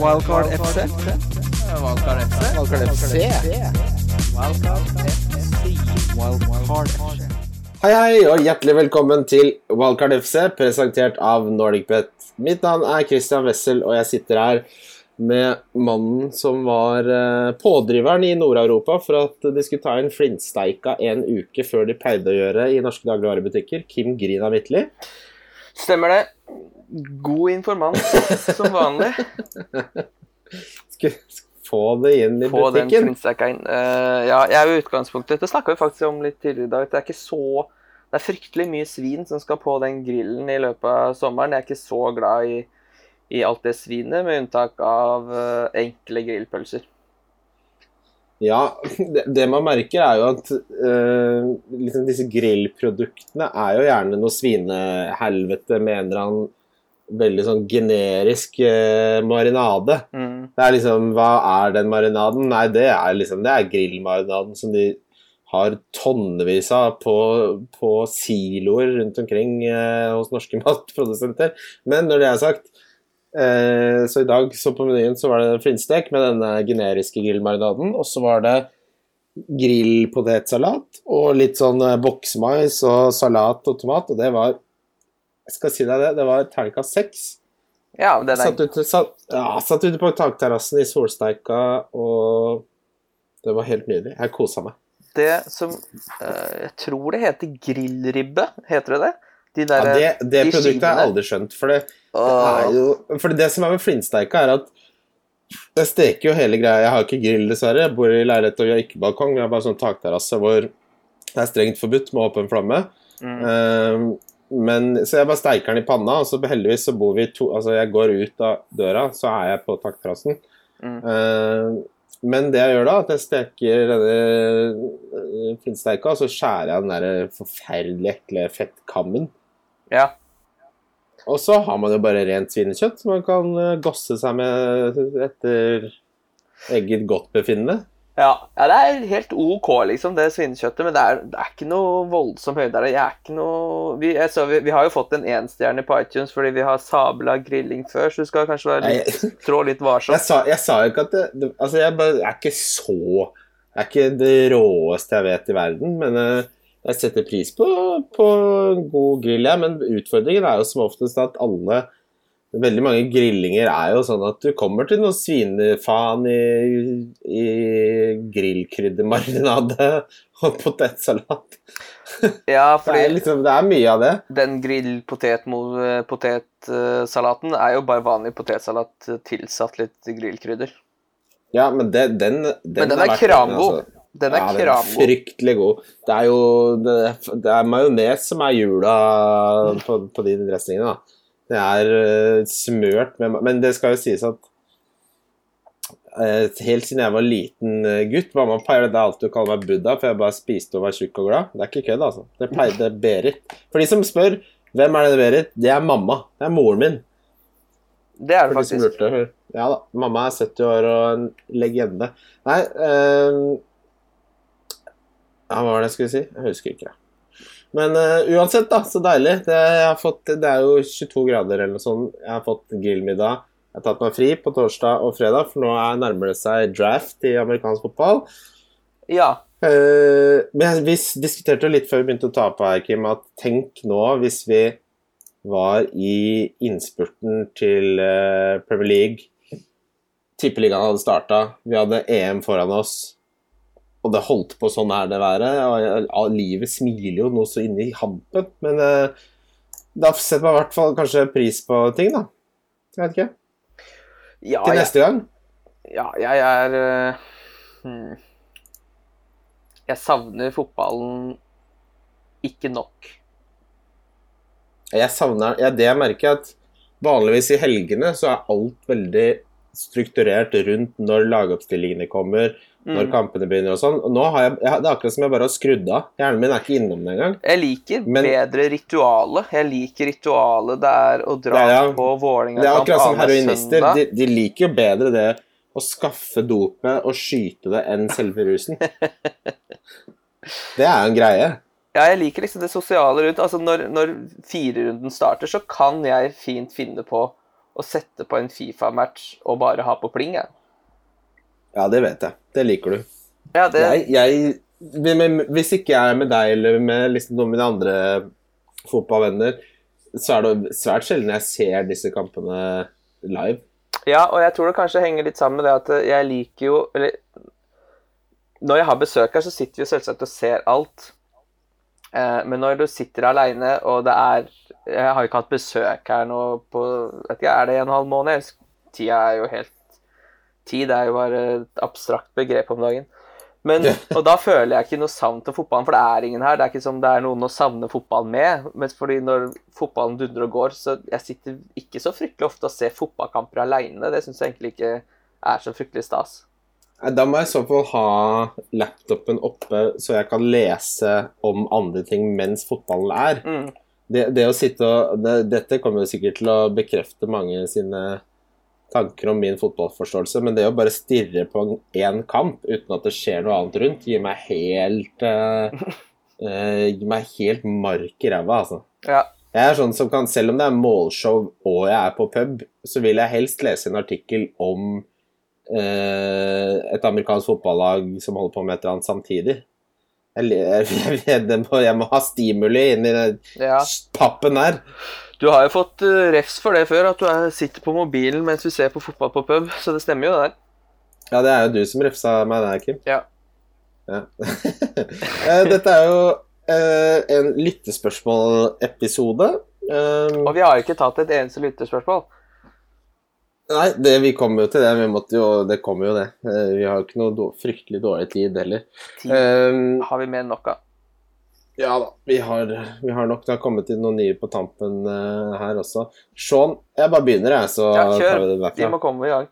Wildcard FC. Wildcard FC. Wildcard FC. Wildcard FC. Wildcard FC. Hei, hei, og hjertelig velkommen til Wildcard FC, presentert av NordicBet. Mitt navn er Christian Wessel, og jeg sitter her med mannen som var eh, pådriveren i Nord-Europa for at de skulle ta inn flintsteika en uke før de pleide å gjøre i norske dagligvarebutikker. Kim Grina Midtly. Stemmer det. God informant, som vanlig. Skulle få det inn i Få den butikken. flintsteika inn. Uh, ja, jeg er jo utgangspunktet Dette snakka vi faktisk om litt tidligere i dag. Det er ikke så Det er fryktelig mye svin som skal på den grillen i løpet av sommeren. Jeg er ikke så glad i, i alt det svinet, med unntak av eh, enkle grillpølser. Ja, det, det man merker er jo at eh, liksom disse grillproduktene er jo gjerne noe svinehelvete med en eller annen veldig sånn generisk eh, marinade. Mm. Det er liksom, Hva er den marinaden? Nei, det er liksom, det er grillmarinaden som de har tonnevis av på, på siloer rundt omkring eh, hos norske matprodusenter. Men når det er sagt, eh, så i dag så på menyen så var det flintstek med denne generiske grillmarinaden, og så var det grillpotetsalat og litt sånn eh, boksmais og salat og tomat, og det var jeg skal si deg det, det var terningkast seks. Ja, den er, Satt ute, satt, ja, satt ute på takterrassen i solsteika, og det var helt nydelig. Jeg kosa meg. det som eh, Jeg tror det heter grillribbe. Heter det det? De Ja, det det de produktet har jeg aldri skjønt. For det, det jo For det som er med flintsteika, er at jeg steker jo hele greia. Jeg har ikke grill, dessverre. Jeg bor i leilighet og vi har ikke balkong. Vi har bare sånn takterrasse hvor det er strengt forbudt med åpen flamme. Mm. Ehm, men, så jeg bare steiker den i panna, og så heldigvis så bor vi to Altså, jeg går ut av døra, så er jeg på takterrassen. Mm. Uh, men det jeg gjør da, at jeg steker denne finsteika, og så skjærer jeg den der forferdelig ekle fettkammen. Ja. Og så har man jo bare rent svinekjøtt som man kan eh, gosse seg med etter eget godtbefinnende. Ja, ja, det er helt OK, liksom, det svinekjøttet, men det er, det er ikke noe voldsom høyde der. Jeg er ikke noe vi, så, vi, vi har jo fått en enstjerne på iTunes fordi vi har sabla grilling før, så du skal kanskje være litt, trå litt varsomt. jeg, sa, jeg sa jo ikke at det, det Altså, jeg, bare, jeg er ikke så Jeg er ikke det råeste jeg vet i verden, men eh, jeg setter pris på, på god grill, jeg. Men utfordringen er jo som oftest at alle Veldig mange grillinger er jo sånn at du kommer til noe svinefaen i, i grillkryddermarinade og potetsalat. Ja, Det er, liksom, det er mye av det. den grill-potetsalaten er jo bare vanlig potetsalat eh, tilsatt litt grillkrydder. Ja, men det, den, den Men den er, er kramgod. altså. Den er ja, den er fryktelig god. Det er jo det, er majones som er jula på, på de dressingene. da. Det er eh, smørt med Men det skal jo sies at eh, helt siden jeg var liten eh, gutt Mamma pleide alltid å kalle meg Buddha, for jeg bare spiste og var tjukk og glad. Det er ikke kødd, altså. Det pleide Berit. For de som spør hvem er det Berit, det er mamma. Det er moren min. Det er det For de faktisk. Ja da. Mamma er 70 år og en legende. Nei eh, Ja, hva var det jeg skulle si? Jeg husker ikke det. Men uh, uansett, da. Så deilig. Det, fått, det er jo 22 grader eller noe sånt. Jeg har fått grillmiddag. Jeg har tatt meg fri på torsdag og fredag, for nå er, nærmer det seg draft i amerikansk fotball. Ja. Uh, men vi diskuterte jo litt før vi begynte å ta på her, Kim, at tenk nå hvis vi var i innspurten til uh, Premier League. Tippeligaen hadde starta, vi hadde EM foran oss, og det holdt på sånn er det været. Og, og livet smiler jo noe så inni hampen, men uh, da setter man i hvert fall kanskje pris på ting, da. Jeg vet ikke. Ja, Til jeg, neste gang. ja, jeg er uh, hmm. Jeg savner fotballen ikke nok. Jeg savner ja, Det jeg merker, er at vanligvis i helgene så er alt veldig strukturert rundt når lagoppstillingene kommer, når Mm. kampene begynner og sånn. Og nå har jeg, Det er akkurat som jeg bare har skrudd av. Hjernen min er ikke innom det engang. Jeg liker Men- bedre ritualet. Jeg liker ritualet det er å dra Ja, på Det er akkurat som heroinister. De, de liker jo bedre det å skaffe dopet og skyte det enn selve rusen. Det er jo en greie. Ja, jeg liker liksom det sosiale rundt. Altså, når, når firerunden starter, så kan jeg fint finne på å sette på en Fifa-match og bare ha på pling, jeg. Ja, det vet jeg. Det liker du. Ja, det, Jeg, jeg, hvis ikke jeg er med deg eller med liksom noen av mine andre fotballvenner, så er det svært sjelden jeg ser disse kampene live. ja, og jeg tror det kanskje henger litt sammen med det at jeg liker jo Eller når jeg har besøk her, så sitter vi selvsagt og ser alt. Eh, men når du sitter aleine, og det er Jeg har jo ikke hatt besøk her nå på vet ikke, Er det en halv måned? Tida er jo helt Tid er jo bare et abstrakt begrep om dagen. Men, og da føler jeg ikke noe savn til fotballen, for det er ingen her. Det er ikke som det er noen å savne fotballen med. Men fordi når fotballen dundrer og går, så jeg sitter ikke så fryktelig ofte og ser fotballkamper aleine. Det syns jeg egentlig ikke er så fryktelig stas. Da må jeg i så fall ha laptopen oppe, så jeg kan lese om andre ting mens fotballen er. Mm. Det, det å sitte og det, Dette kommer jo sikkert til å bekrefte mange sine tanker om min fotballforståelse, men det å bare stirre på én kamp uten at det skjer noe annet rundt, gir meg helt uh, uh, Gir meg helt mark i ræva, altså. Ja. Jeg er sånn som kan, Selv om det er målshow og jeg er på pub, så vil jeg helst lese en artikkel om uh, et amerikansk fotballag som holder på med et eller annet samtidig. Jeg, jeg, jeg, jeg, må- må ha stimuli inn i den ja. pappen der. Du har jo fått eh, refs for det før, at du er, sitter på mobilen mens du ser på fotball på pub. Så det stemmer jo, det der. Ja, det er jo du som refsa meg der, Kim. Ja. Ja. Eh, Dette er jo eh, en lyttespørsmål-episode. Og vi har ikke tatt et eneste lyttespørsmål. Nei, det, vi kommer jo til det. Vi måtte jo, det kommer jo det. Vi har jo ikke noe fryktelig dårlig tid heller. Tid um, har vi mer enn nok av. ja da, vi har, vi har nok har kommet inn noen nye på tampen uh, her også. Sean, jeg bare begynner, jeg, så Ja, tar kjør. vi det Vi må komme i gang.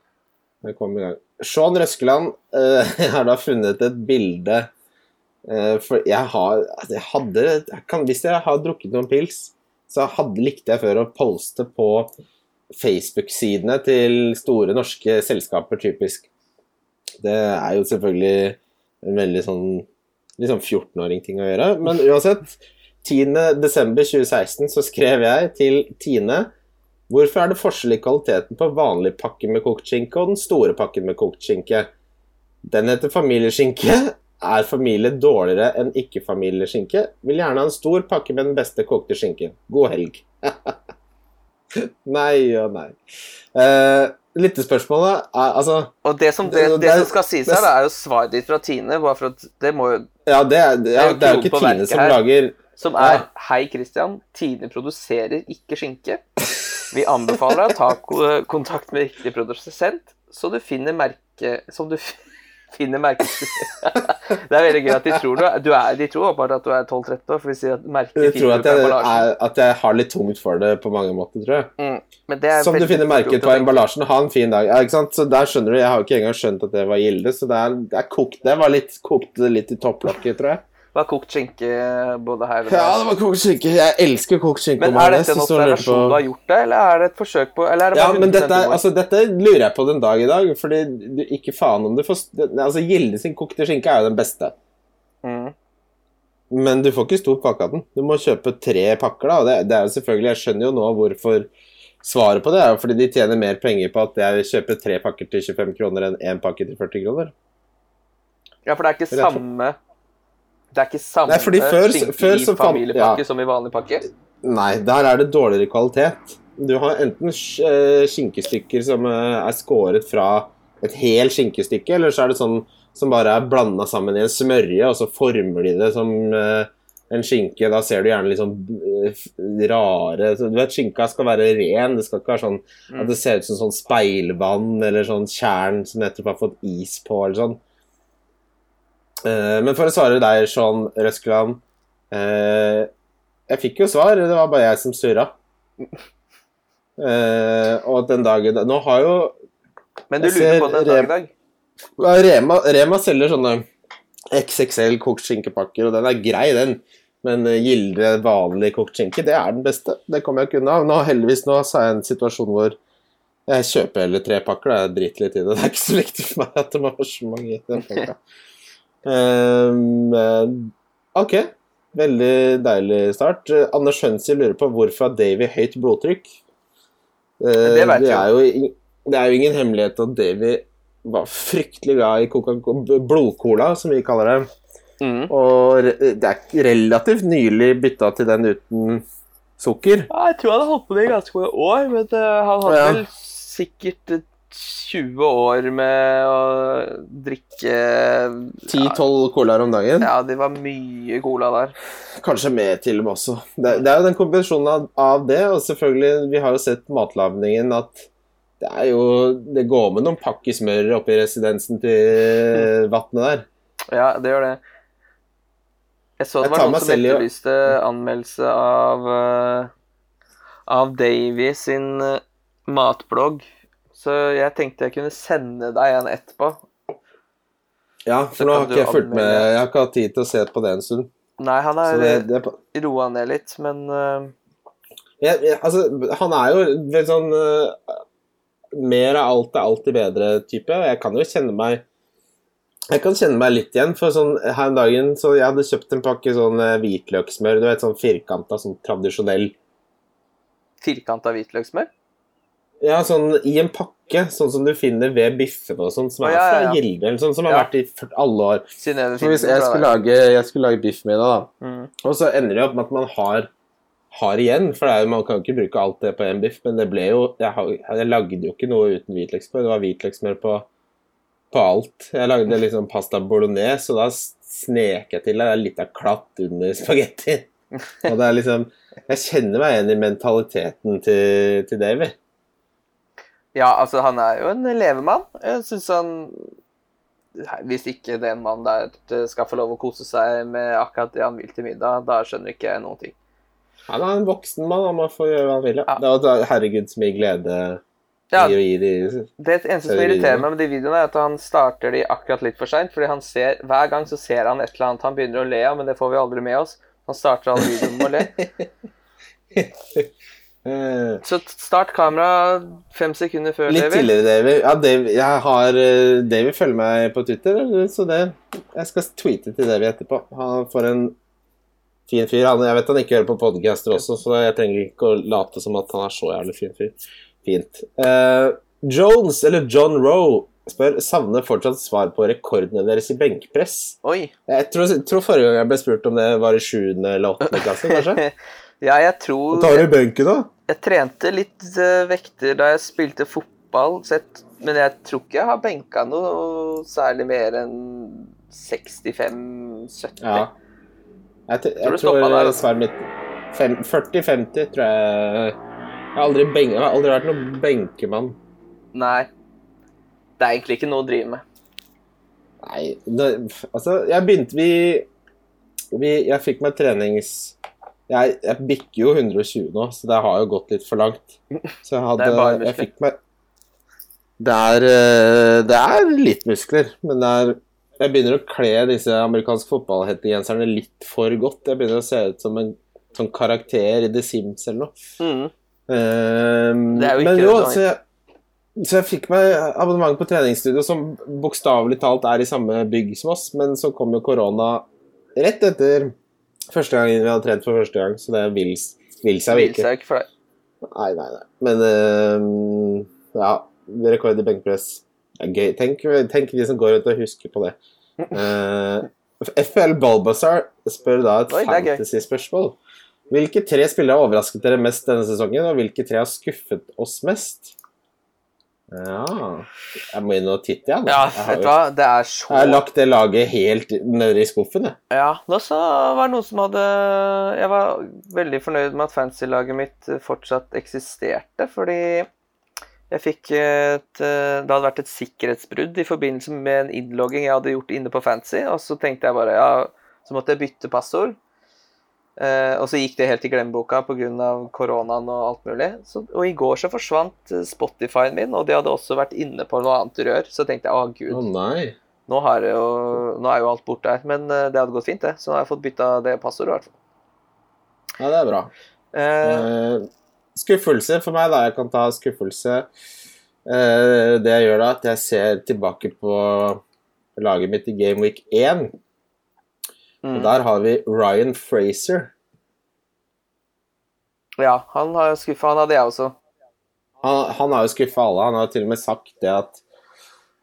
Vi kommer i gang. Sean Røskeland eh, har da funnet et bilde uh, For jeg har altså, Jeg hadde jeg kan, Hvis jeg har drukket noen pils, så hadde, likte jeg før å poste på Facebook-sidene til store norske selskaper, typisk. Det er jo selvfølgelig en veldig sånn sånn 14-åring-ting å gjøre. Men uansett, 10.12.2016 så skrev jeg til Tine Hvorfor er det forskjell i kvaliteten på vanlig pakke med kokt skinke og den store pakken med kokt skinke? Den heter familieskinke. Er familie dårligere enn ikke-familieskinke? Vil gjerne ha en stor pakke med den beste kokte skinken. God helg. nei og nei. Uh, Lyttespørsmålet er altså Og det som, det, Det- det det- som skal sies her, er jo svaret ditt fra Tine. Bare for at det må jo Ja, det er, det er, det er jo ikke Tine som her. lager Som er Ja. Hei, Christian. Tine produserer ikke skinke. Vi anbefaler deg å ta kontakt med riktig produsent, så du finner merke Som du finner merket Det er veldig gøy at de tror du du er De tror åpenbart at du er 12-13 år, for vi sier at merker Jeg tror at jeg, er, at jeg har litt tungt for det på mange måter, tror jeg. Mm. Men det Som du finner merket på emballasjen. Ha en fin dag. Ja, ikke sant? Så der skjønner du, Jeg har jo ikke engang skjønt at det var gilde, så det er, det er kokt. Det var litt, kokt litt i topplokket, tror jeg. Var kokt skinke både her og Ja, det var kokt skinke. Jeg elsker kokt skinke. Men er dette en observasjon du har gjort deg, eller er det et forsøk på Eller er det Ja, bare men 100% dette, er- altså, dette lurer jeg på den dag i dag, fordi du, ikke faen om du får Altså, Gilde sin kokte skinke er jo den beste, mm. men du får ikke stor pakke av den. Du må kjøpe tre pakker, da. og det, det er jo selvfølgelig Jeg skjønner jo nå hvorfor svaret på det er jo fordi de tjener mer penger på at jeg kjøper tre pakker til 25 kroner enn én pakke til 40 kroner. Ja, for det er ikke samme Det er ikke samme Nei, fordi før- skinke før i familiepakke ja. som i vanlig pakke. Nei, der er det dårligere kvalitet. Du har enten eh, skinkestykker som eh, er skåret fra et helt skinkestykke, eller så er det sånn som bare er blanda sammen i en smørje, og så former de det som eh, en skinke. Da ser du gjerne litt sånn rare Du vet, skinka skal være ren. Det skal ikke være sånn Mm. at det ser ut som sånn speilvann eller sånn tjern som nettopp har fått is på, eller sånn. Eh, men for å svare deg, Sean Røskeland eh, Jeg fikk jo svar, det var bare jeg som surra. Eh, og den dagen Nå har jo Men du lurer på den dag i dag? Rema, Rema selger sånne XXL kokt skinkepakker, og den er grei, den. Men Gilde vanlig kokt skinke, det er den beste. Det kommer jeg ikke unna. Nå, heldigvis nå så er jeg i en situasjon hvor jeg kjøper heller tre pakker. da. Jeg driter litt i det. Det er ikke så viktig for meg at det må være så mange i den pakka. Ehm, eh, ok. Veldig deilig start. Anders Hønsi lurer på hvorfor har Davy høyt blodtrykk? Eh, Det vet det, er jo, det er jo ingen hemmelighet at Davy var fryktelig glad i blodcola, som vi kaller det. Mm. Og det er relativt nylig bytta til den uten sukker. Ja, jeg tror han har holdt på det i ganske mange år, men eh, han hadde Ja. vel sikkert 20 år med å drikke 10-12 colaer om dagen. Ja, det var mye cola der. Kanskje mer til og med også. Det, det er jo den kombinasjonen av, av det, og selvfølgelig, vi har jo sett matlagningen at det er jo Det går med noen pakker smør oppi residensen til vannet der. Ja, det gjør det. Jeg så det Jeg var noen som etterlyste anmeldelse av uh, av Davy sin eh, matblogg. Så jeg tenkte jeg kunne sende deg en etterpå. Ja, for nå har ikke jeg fulgt med. Jeg har ikke hatt tid til å se på det en stund. Nei, han er, det, eh, det, roa ned litt, men uh... ja, ja, altså, han er jo veldig sånn uh, Mer av alt er alltid bedre-type. og Jeg kan jo kjenne meg Jeg kan kjenne meg litt igjen. For sånn her om dagen så jeg hadde kjøpt en pakke sånn uh, hvitløkssmør. Du vet sånn firkanta, sånn tradisjonell firkanta hvitløkssmør? Ja, sånn i en pakke, sånn som du finner ved biffene og sånn, som er ja, ja, fra. Gilde, eller sånn som har Ja. vært i alle år. Så hvis jeg skulle lage, jeg skulle lage biffmiddag, da, Mm. og så ender det opp med at man har, har igjen, for det er man kan jo ikke bruke alt det på en biff, men det ble jo Jeg, jeg lagde jo ikke noe uten hvitløksmør. det var hvitløksmør på, på alt. Jeg lagde liksom pasta bolognese, og da snek jeg til det litt av klatt under spagetti. Og det er liksom Jeg kjenner meg igjen i mentaliteten til, til Davy. Ja, altså, han er jo en levemann. Jeg syns han Hvis ikke den mannen der eh, skal få lov å kose seg med akkurat det han vil til middag, da skjønner ikke jeg noen ting. Han er en voksen mann, han må få gjøre hva han vil. Ja. Det er herregud, så mye glede Ja, i å gi de Det eneste som irriterer meg med de videoene, er at han starter de akkurat litt for seint. Fordi han ser, hver gang så ser han et eller annet han begynner å le av, men det får vi aldri med oss. Han starter alle videoene med å le. Eh, Så start kamera fem sekunder før, Litt Davy. tidligere, David. Ja, David, jeg har David følger meg på Twitter, så det Jeg skal tweete til David etterpå. Han får en fin fyr. Han, jeg vet han ikke hører på podcaster også, så jeg trenger ikke å late som at han er så jævlig fin fyr. Fint. Uh, Jones, eller John Roe, spør savner fortsatt svar på rekordene deres i benkpress. Oi. Jeg tror, tror forrige gang jeg ble spurt om det, var i sjuende eller åttende klasse, kanskje? ja, jeg tror Hva tar du i benken, da? Jeg trente litt uh, vekter da jeg spilte fotball, så jeg, men jeg tror ikke jeg har benka noe særlig mer enn 65-70. Ja. Jeg, t- Tror jeg tror stoppa der, altså? mitt 40-50, tror jeg. Jeg har aldri, benk, jeg har aldri vært noen benkemann. Nei. Det er egentlig ikke noe å drive med. Nei, det, altså, jeg begynte vi, vi Jeg fikk meg trenings... Jeg, jeg bikker jo 120 nå, så det har jo gått litt for langt. Så jeg hadde Jeg fikk meg Det er, eh, det er litt muskler, men det er Jeg begynner å kle disse amerikanske fotballhettegenserne litt for godt. Jeg begynner å se ut som en sånn karakter i The Sims eller noe. Mm. Um, Det er jo men ikke jo, det, så jeg, så jeg fikk meg abonnement på treningsstudio som bokstavelig talt er i samme bygg som oss, men så kom jo korona rett etter første gang vi hadde trent for første gang, så det vil, vil seg Vil seg ikke for deg. Nei, nei, nei. Men uh, ja, rekord i benkpress. Det er gøy. Tenk, tenk de som går rundt og husker på det. Uh, FL Balbazar spør da et fantasy-spørsmål. Hvilke tre spillere har overrasket dere mest denne sesongen, og hvilke tre har skuffet oss mest? Ja Jeg må inn og titte, jeg. Ja, jeg, har hva, det er så jeg har lagt det laget helt nede i skuffen, jeg. Ja, nå så var det noen som hadde Jeg var veldig fornøyd med at fancy-laget mitt fortsatt eksisterte, fordi jeg fikk et eh, Det hadde vært et sikkerhetsbrudd i forbindelse med en innlogging jeg hadde gjort inne på Fancy, og så tenkte jeg bare Ja, så måtte jeg bytte passord. Eh, og så gikk det helt i glemmeboka pga. koronaen og alt mulig. Så, og i går så forsvant eh, Spotify-en min, og de hadde også vært inne på noe annet rør. Så tenkte jeg å gud, oh, nå, har jeg jo, nå er jo alt borte her. Men eh, det hadde gått fint, det. Så nå har jeg fått bytta det passordet, i hvert fall. Ja, det er bra. Uh, skuffelse for meg, da. Jeg kan ta skuffelse. Uh, det jeg gjør da, at jeg ser tilbake på laget mitt i Game Week 1. Og mm. der har vi Ryan Fraser. Ja, han har skuffa. Han hadde jeg også. Han, han har jo skuffa alle. Han har jo til og med sagt det at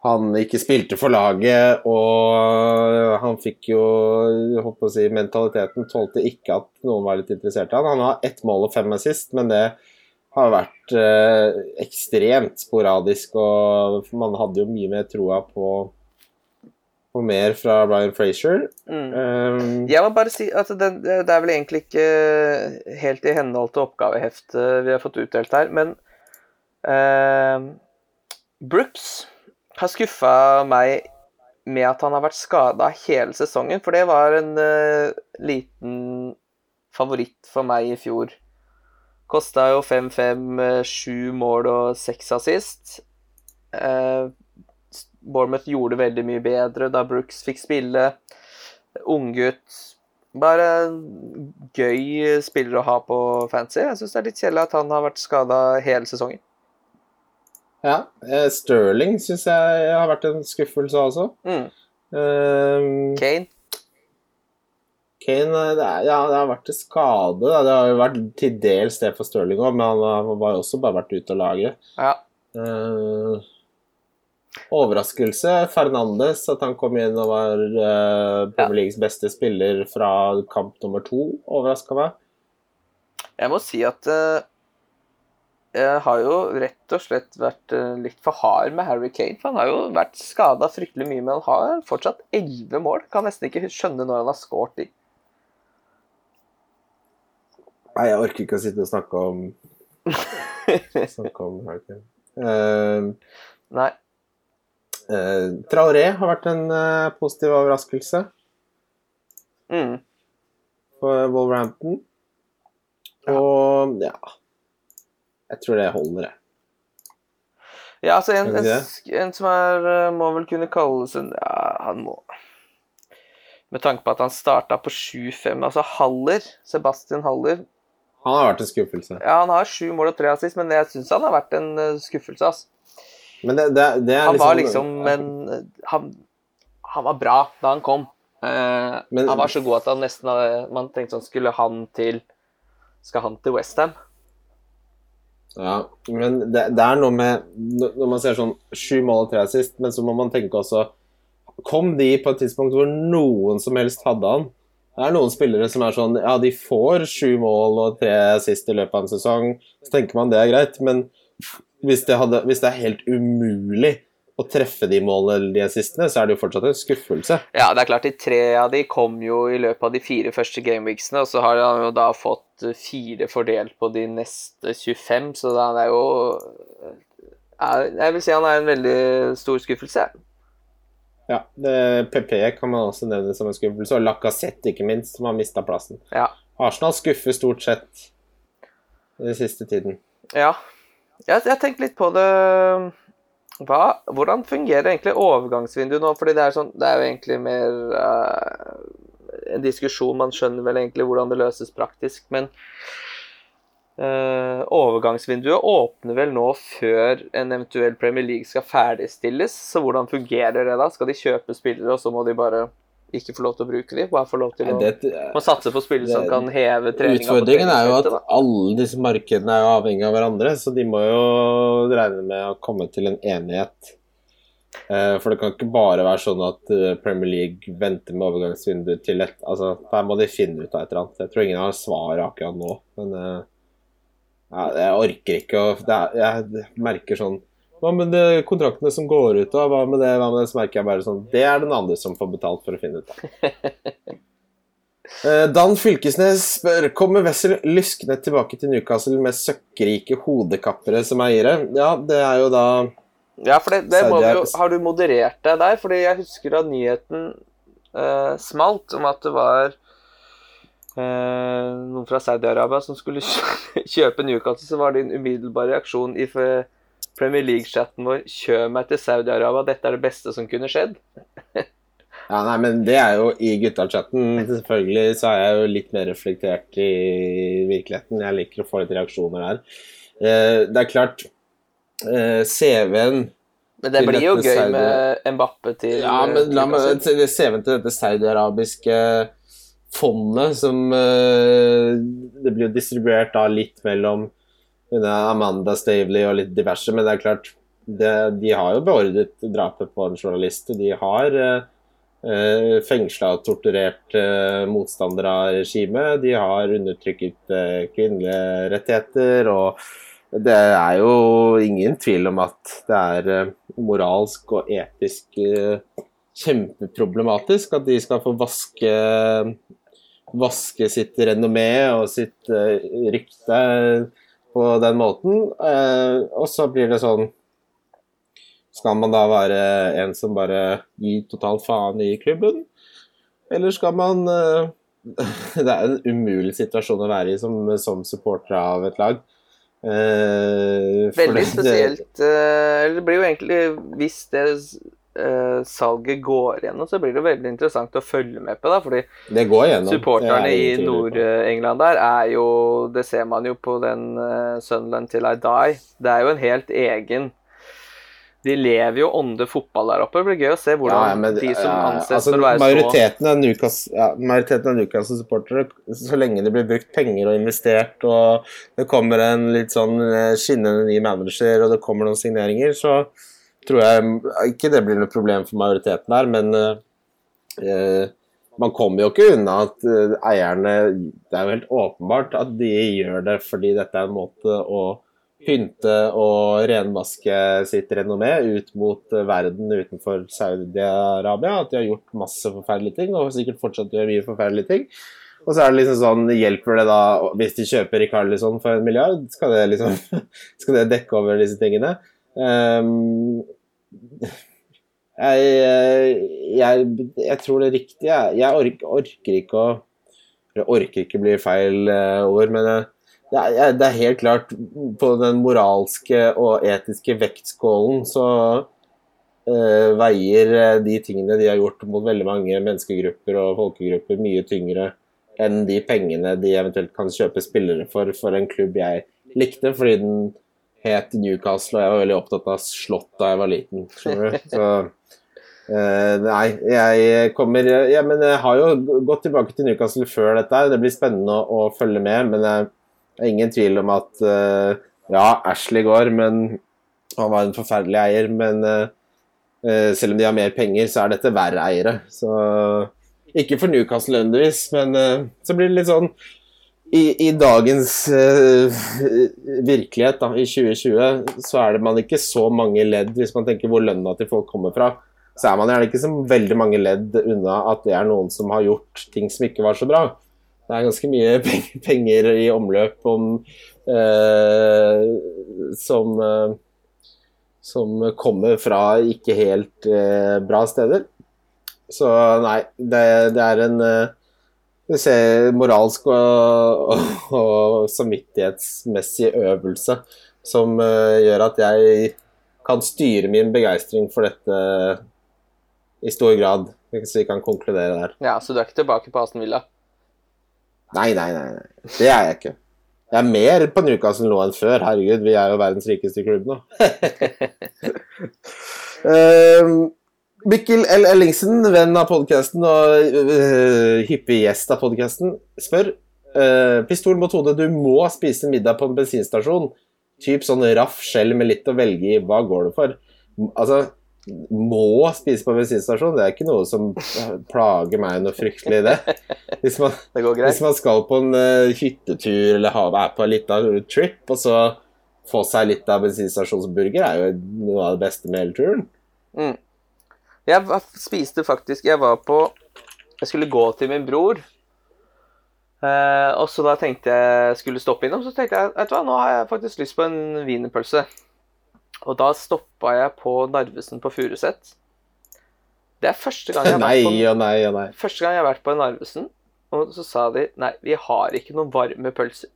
han ikke spilte for laget, og han fikk jo jeg håper å si, Mentaliteten tålte ikke at noen var litt interessert i han. Han har ett mål og fem assist, men det har vært eh, ekstremt sporadisk, og man hadde jo mye mer troa på, på mer fra Brian Frazier. Mm. Um, Jeg må bare si at det, det er vel egentlig ikke helt i henhold til oppgaveheftet vi har fått utdelt her, men uh, Brooks har skuffa meg med at han har vært skada hele sesongen, for det var en uh, liten favoritt for meg i fjor. Kosta jo 5-5, eh, sju mål og seks assist. Eh, Bournemouth gjorde det veldig mye bedre da Brooks fikk spille. Unggutt. Bare en gøy spiller å ha på fancy. Jeg syns det er litt kjedelig at han har vært skada hele sesongen. ja, eh, Sterling syns jeg har vært en skuffelse også. Mm. Um, Kane. Kane det, er, ja, det har vært til skade. Det har jo vært til dels det for Stirling òg, men han har jo også bare vært ute av laget. Ja. Eh, overraskelse. Fernandes, at han kom inn og var uh, Premier Leagues beste spiller fra kamp nummer to, overraska meg. Jeg må si at uh, jeg har jo rett og slett vært uh, litt for hard med Harry Kane. For han har jo vært skada fryktelig mye, men han har fortsatt elleve mål. Kan nesten ikke skjønne når han har skåret de. Nei, jeg orker ikke å sitte og snakke om Snakke om Harry Kane. Uh, Nei. Eh, Traoré har vært en eh, positiv overraskelse Mm. for Wolverhampton. Og ja Jeg tror det holder, jeg. Ja, altså en, en, en som er eh, Må vel kunne kalles en Ja, han må Med tanke på at han starta på 7-5 Altså Haller, Sebastian Haller Han har vært en skuffelse. Ja, han har sju mål og tre assist, men jeg syns han har vært en eh, skuffelse, altså. Men det, det, det er Han var liksom en han, han var bra da han kom. Eh, Men- han var så god at han nesten Man tenkte sånn Skulle han til Skal han til Westham? Ja, men det, det er noe med Når man ser sånn sju mål og tre assist, men så må man tenke også Kom de på et tidspunkt hvor noen som helst hadde han? Det er noen spillere som er sånn Ja, de får sju mål og tre assist i løpet av en sesong, så tenker man det er greit, men hvis det, hadde, hvis det er helt umulig å treffe de målene de assistene, så er det jo fortsatt en skuffelse. Ja, det er klart, de tre av de kom jo i løpet av de fire første gameweeksene, og så har han jo da fått eh, fire fordelt på de neste 25, så da er jo er- Jeg vil si han er en veldig stor skuffelse. Ja, det, PP kan man også nevne som en skuffelse, og Lacassette ikke minst, som har mista plassen. Ja. Arsenal skuffer stort sett den siste tiden. Ja. Jeg, har tenkte litt på det Hva, Hvordan fungerer egentlig overgangsvinduet nå? Fordi det er, sånn, det er jo egentlig mer uh, en diskusjon. Man skjønner vel egentlig hvordan det løses praktisk, men Uh, overgangsvinduet åpner vel nå før en eventuell Premier League skal ferdigstilles. Så hvordan fungerer det da? Skal de kjøpe spillere, og så må de bare ikke få lov til å bruke dem? Bare får lov til å Det, må satse på spillere som kan heve treninga utfordringen er jo at da. alle disse markedene er jo avhengig av hverandre, så de må jo regne med å komme til en enighet. Eh, For det kan ikke bare være sånn at eh, Premier League venter med overgangsvinduet til et Altså, der må de finne ut av et eller annet. Jeg tror ingen har svaret akkurat nå, men eh, jeg orker ikke å Jeg merker sånn Hva med de kontraktene som går ut, da? Hva med det? Hva med det? Så merker jeg bare sånn Det er den andre som får betalt for å finne ut av. Eh, Dan Fylkesnes spør Kommer Wessel lyskende tilbake til Newcastle med søkkrike hodekappere som eiere. Ja, det er jo da Ja, for det, det må vi jo, har du moderert deg der? Fordi jeg husker da nyheten eh, smalt om at det var eh, noen fra Saudi-Arabia som skulle kjøpe Newcastle, så var din umiddelbare reaksjon i Premier League-chatten vår 'Kjør meg til Saudi-Arabia, dette er det beste som kunne skjedd'. Ja, nei, men det er jo i gutta-chatten. Selvfølgelig så er jeg jo litt mer reflektert i virkeligheten. Jeg liker å få litt reaksjoner der. Eh, det er klart eh, CV-en Men det blir jo gøy med Mbappe til Ja, men la meg CV-en til dette saudiarabiske fondet som eh, Det blir jo distribuert da litt mellom Amanda Stavely og litt diverse, men det er klart det, De har jo beordret drapet på en journalist. De har eh, fengsla og torturert eh, motstandere av regimet. De har undertrykket eh, kvinnelige rettigheter. og det er jo ingen tvil om at det er eh, moralsk og etisk kjempeproblematisk at de skal få vaske vaske sitt renommé og sitt rykte på den måten. og så blir det sånn skal man da være en som bare gir totalt faen i klubben? Eller skal man uh, Det er en umulig situasjon å være i som, som supporter av et lag. Uh, Veldig spesielt. Uh, det blir jo egentlig Hvis det salget går gjennom, så blir det veldig interessant å følge med på. da, fordi det går gjennom. Supporterne i Nord-England der er jo Det ser man jo på den Sunderland til I Die. Det er jo en helt egen de lever jo ånde fotball der oppe. Det blir gøy å se hvordan ja, men, de som anses altså, for å være majoriteten så av Newcastle, ja, Majoriteten av Newcastle-supportere, så lenge det blir brukt penger og investert, og det kommer en litt sånn eh, skinnende ny manager, og det kommer noen signeringer, så tror jeg ikke det blir noe problem for majoriteten her, men uh, man kommer jo ikke unna at uh, eierne Det er jo helt åpenbart at de gjør det fordi dette er en måte å pynte og renvaske sitt renommé ut mot verden utenfor Saudi-Arabia. At de har gjort masse forferdelige ting, og sikkert fortsatt gjør mye forferdelige ting. Og så er det liksom sånn, hjelper det da Hvis de kjøper Rikarlison for en milliard, skal det liksom Skal det dekke over disse tingene? Um, jeg, jeg, jeg, tror det riktige Jeg orker, orker ikke å Jeg orker ikke bli feil uh, ord, men det er, det er, helt klart På den moralske og etiske vektskålen så uh, veier eh, de tingene de har gjort mot veldig mange menneskegrupper og folkegrupper, mye tyngre enn de pengene de eventuelt kan kjøpe spillere for for en klubb jeg likte, fordi den het Newcastle, og jeg var veldig opptatt av slott da jeg var liten. skjønner du? Så uh, nei, jeg kommer ja, men Jeg har jo gått tilbake til Newcastle før dette. Det blir spennende å, å følge med. men det er ingen tvil om at uh, ja, Ashley går, men han var en forferdelig eier. Men uh, selv om de har mer penger, så er dette verre eiere. Så ikke for Newcastle nødvendigvis, men så blir det litt sånn i, i dagens virkelighet, da, i 2020, så er det man ikke så mange ledd, hvis man tenker hvor lønna til folk kommer fra. Så er man gjerne ikke så veldig mange ledd unna at det er noen som har gjort ting som ikke var så bra det er ganske mye penger i omløp om, uh, som, uh, som kommer fra ikke helt bra steder. Så nei, det, det er en eh, ser, moralsk og, og, og, samvittighetsmessig øvelse som uh, gjør at jeg kan styre min begeistring for dette i stor grad. Hvis vi kan konkludere der. Ja, Så du er ikke tilbake på Aston Villa? Nei, nei, nei. Det er jeg ikke. Jeg er mer på Newcastle nå enn før. Herregud, vi er jo verdens rikeste klubb nå. uh, Mikkel L. Ellingsen, venn av podkasten og uh, hyppig gjest av podkasten, spør uh, Pistol mot hodet, du må spise middag på en bensinstasjon. Typ sånn raff skjell med litt å velge i. Hva går det for? Altså, må spise på bensinstasjon. Det er ikke noe som plager meg noe fryktelig, det. Hvis man, det hvis man skal på en uh, hyttetur eller er på en liten trip, og så få seg litt av bensinstasjonsburger, er jo noe av det beste med hele turen. Mm. Jeg spiste faktisk Jeg var på Jeg skulle gå til min bror. Eh, og så da tenkte jeg skulle stoppe innom, så tenkte jeg vet du hva, nå har jeg faktisk lyst på en wienerpølse. Og da stoppa jeg på Narvesen på Furuset. Det er første gang jeg har vært på, nei, og nei, og nei. Første gang jeg har vært på Narvesen, og så sa de nei, vi har ikke noen varme pølser.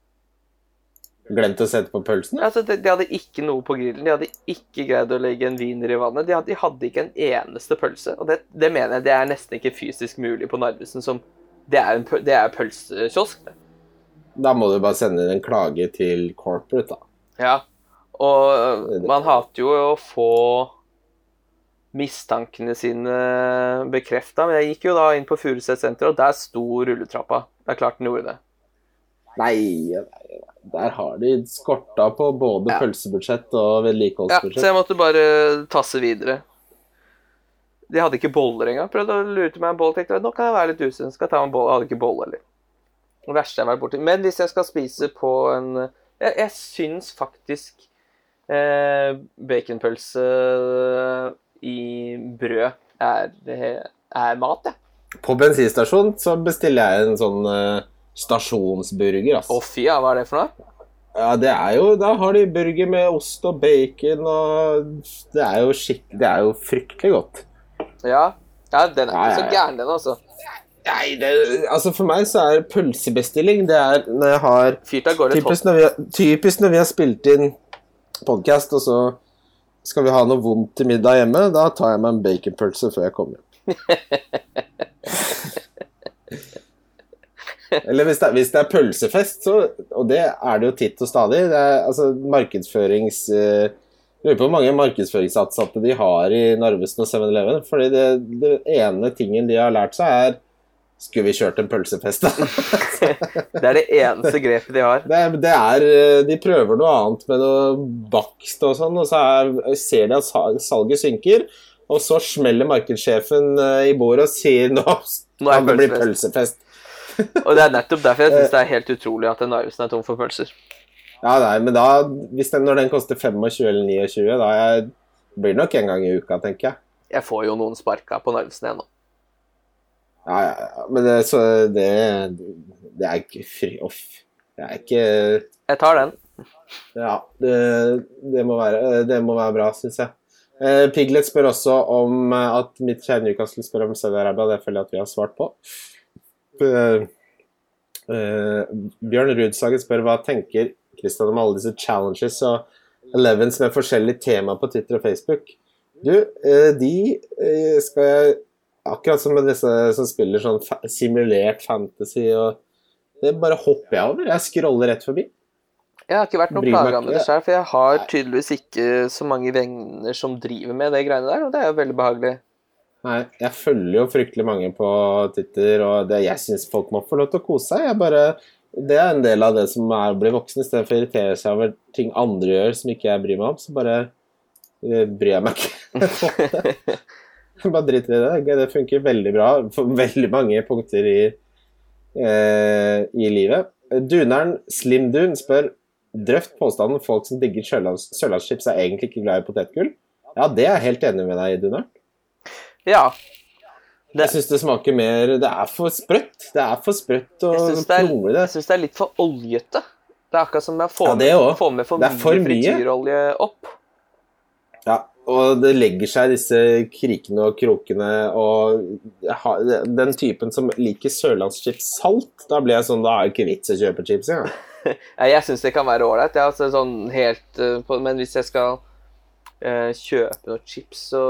Glemt å sette på pølsen? Altså, de, de, hadde ikke noe på grillen. De hadde ikke greid å legge en wiener i vannet. De hadde, de hadde, ikke en eneste pølse. Og det, det, mener jeg det er nesten ikke fysisk mulig på Narvesen. Som, det er, en, det er pølsekiosk. Da må du bare sende en klage til corporate, da. Ja, og man hater jo å få mistankene sine bekrefta. Men jeg gikk jo da inn på Furuset senter, og der sto rulletrappa. Det er klart den gjorde det. Nei, nei, der har de skorta på både Ja. pølsebudsjett og vedlikeholdsbudsjett. Ja, så jeg måtte bare tasse videre. De hadde ikke boller engang. Prøvde å lure til meg en bolle. Tenkte nå kan jeg være litt usunn. Skal jeg ta en bolle. Hadde ikke bolle heller. Det verste jeg har vært borti. Men hvis jeg skal spise på en Jeg, jeg syns faktisk eh, baconpølse i brød er, er mat, jeg. På bensinstasjon så bestiller jeg en sånn eh, stasjonsburger, Å altså. fy, ja, hva er det for noe? Ja, det er jo Da har de burger med ost og bacon og Det er jo skikk... Det er jo fryktelig godt. Ja, ja den er ikke så gæren, den, altså. Nei, det Altså, for meg så er pølsebestilling Det er når jeg har. Typisk når vi typisk når vi har spilt inn podkast, og så skal vi ha noe vondt til middag hjemme, da tar jeg meg en baconpølse før jeg kommer hjem. Eller hvis det, er, hvis det er pølsefest, så Og det er det jo titt og stadig. Det er altså markedsførings... Uh, lurer på hvor mange markedsføringsansatte de har i Narvesen og 7-Eleven. Fordi det, det ene tingen de har lært seg, er Skulle vi kjørt en pølsefest, da? Det er det eneste grepet de har. Det, er- det er eh, De prøver noe annet med noe bakst og sånn, og så er, ser de at salget synker. Og så smeller markedssjefen eh, i bordet og sier nå kan det bli pølsefest. Og det er nettopp derfor jeg syns det er helt utrolig at en Narvesen er tom for pølser. Ja, nei, men da, hvis den, når den koster 25 eller 29, da jeg, blir det nok en gang i uka, tenker jeg. Jeg får jo noen sparka på Narvesen igjen nå. Ja, ja, ja. Men det, så det, det er ikke fri... off. Det er ikke Jeg tar den. Ja, det, det, må, være, det må være bra, syns jeg. Eh, Piglet spør også om eh, at mitt kjære Newcastle spør om Saudi-Arabia. Det føler jeg at vi har svart på. Eh, Bjørn Rudsagen spør hva tenker Kristian om alle disse challenges og elevens med forskjellige tema på Twitter og Facebook. Du, uh, de skal jeg Akkurat som med disse som spiller sånn fa simulert fantasy og Det bare hopper jeg over. Jeg scroller rett forbi. Jeg har ikke vært noe plaga med det sjøl, for jeg har tydeligvis ikke så mange venner som driver med det greiene der, og det er jo veldig behagelig. Nei, jeg følger jo fryktelig mange på Twitter, og det, jeg syns folk må få lov til å kose seg. Jeg bare, det er en del av det som er å bli voksen, istedenfor å irritere seg over ting andre gjør som ikke jeg bryr meg om. Så bare eh, bryr jeg meg ikke. bare driter i det. Det funker veldig bra for veldig mange punkter i, eh, i livet. Duneren Slimdun spør Drøft påstanden folk som digger sørlands- sørlandschips er egentlig ikke glad i potetgull. Ja, det er jeg helt enig med deg i, Duneren. Ja. Det, Jeg syns det smaker mer Det er for sprøtt. Det er for sprøtt å jeg det, jeg synes det er litt for oljete. Det er akkurat som jeg får, Ja, med, får med for for mye frityrolje opp. Ja, og det legger seg disse krikene og krokene og Den typen som liker sørlandschips salt, da blir jeg sånn Da er det ikke vits å kjøpe chips engang. Ja, Jeg syns det kan være ålreit, altså, sånn helt, eh, men hvis jeg skal kjøpe noen chips, så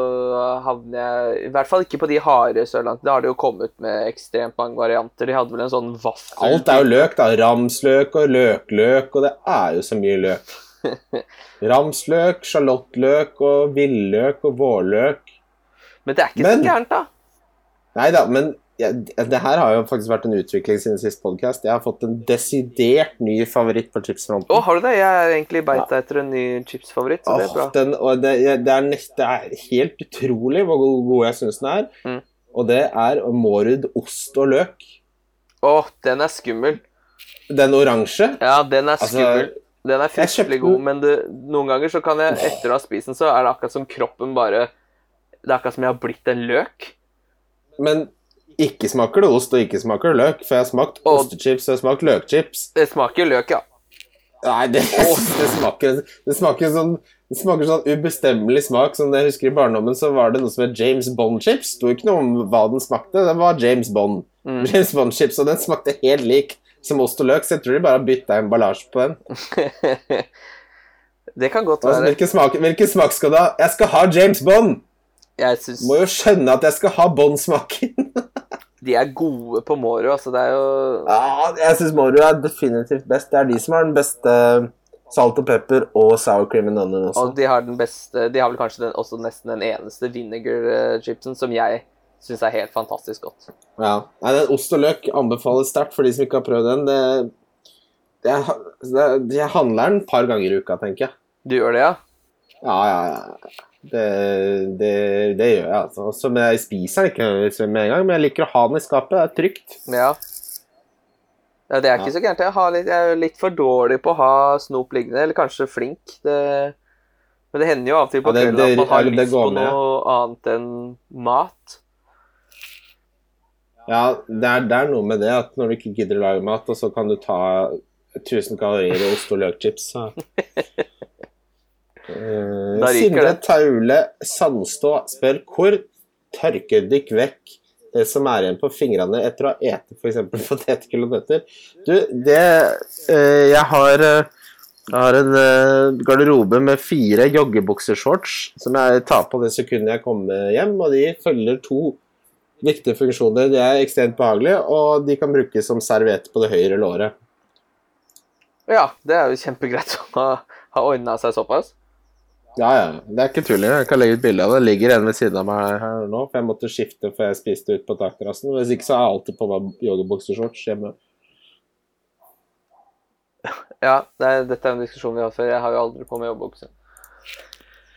havner jeg I hvert fall ikke på de harde sørlandene. Da har det jo kommet med ekstremt mange varianter. De hadde vel en sånn vaffel Alt er jo løk, da. Ramsløk og løkløk, og det er jo så mye løk. Ramsløk, sjalottløk og villøk og vårløk. Men det er ikke Men- så gærent, da. Nei da, men det her har jo faktisk vært en utvikling siden sist podkast. Jeg har fått en desidert ny favoritt på chipsfronten. Å, har du det? Jeg er egentlig beita etter en ny chipsfavoritt, så det er bra. den, det, det, er nest, det er helt utrolig hvor god, jeg syns den er. Mm. Og det er Mårud ost og løk. Å, den er skummel. Den oransje. Ja, den er Altså, skummel. Den er kjøpte fryktelig god, men det, noen ganger så kan jeg, etter å ha spist den, så er det akkurat som kroppen bare Det er akkurat som jeg har blitt en løk. Men ikke smaker det ost, og ikke smaker det løk. For jeg har smakt Og- ostechips og jeg har smakt løkchips. Det smaker løk, ja. Nei, det, det smaker Det smaker sånn det smaker sånn ubestemmelig smak. Som jeg husker I barndommen så var det noe som het James Bond-chips. Sto ikke noe om hva den smakte. Det var James Bond. Mm. James Bond-chips, Og den smakte helt lik som ost og løk, så jeg tror de bare har bytta emballasje på den. det kan godt Altså, være. hvilken, smak, hvilken smak skal du ha? Jeg skal ha James Bond! Jeg synes... Må jo skjønne at jeg skal ha Bond-smaken. De er gode på Moro, altså. Det er jo ja, jeg syns Moro er definitivt best. Det er de som har den beste salt og pepper og sour cream and onion også. Og de har den beste De har vel kanskje den, også nesten den eneste vinegar-chipsen som jeg syns er helt fantastisk godt. Ja. Nei, den Ost og løk anbefales sterkt for de som ikke har prøvd den. Det, Jeg, det- jeg handler den et par ganger i uka, tenker jeg. Du gjør det, ja? Ja, ja, ja. Det, det, det gjør jeg, altså. Også, men jeg spiser den ikke med en gang, men jeg liker å ha den i skapet. Det er trygt. Ja. ja det er ikke så gærent. Jeg, jeg er litt for dårlig på å ha snop liggende, eller kanskje flink. Det, men det hender jo av og til på Ja, det- kvelden at man har lyst på noe med, ja. annet enn mat. Ja, det er, det er noe med det at når du ikke gidder å lage mat, og så kan du ta 1000 kalorier og ost og løkchips. Eh, ryker Sindre det. Taule Sandstå spør hvor tørker dykk vekk det som er igjen på fingrene etter å ha ete f.eks. og. Du, det uh, Jeg har uh, jeg har en uh, garderobe med fire joggebuksershorts som jeg tar på det sekundet jeg kommer hjem, og de følger to viktige funksjoner. De er ekstremt behagelige, og de kan brukes som serviett på det høyre låret. Ja, det er jo kjempegreit å ha, ha ordna seg såpass. Ja, ja. Det er ikke tull. Jeg kan legge ut bilde av det. Det ligger en ved siden av meg her nå, for jeg måtte skifte før jeg spiste ut på takterrassen. Hvis ikke så har jeg alltid på meg joggebuksershorts hjemme. Ja, det er, dette er en diskusjon vi har før. Jeg har jo aldri på meg.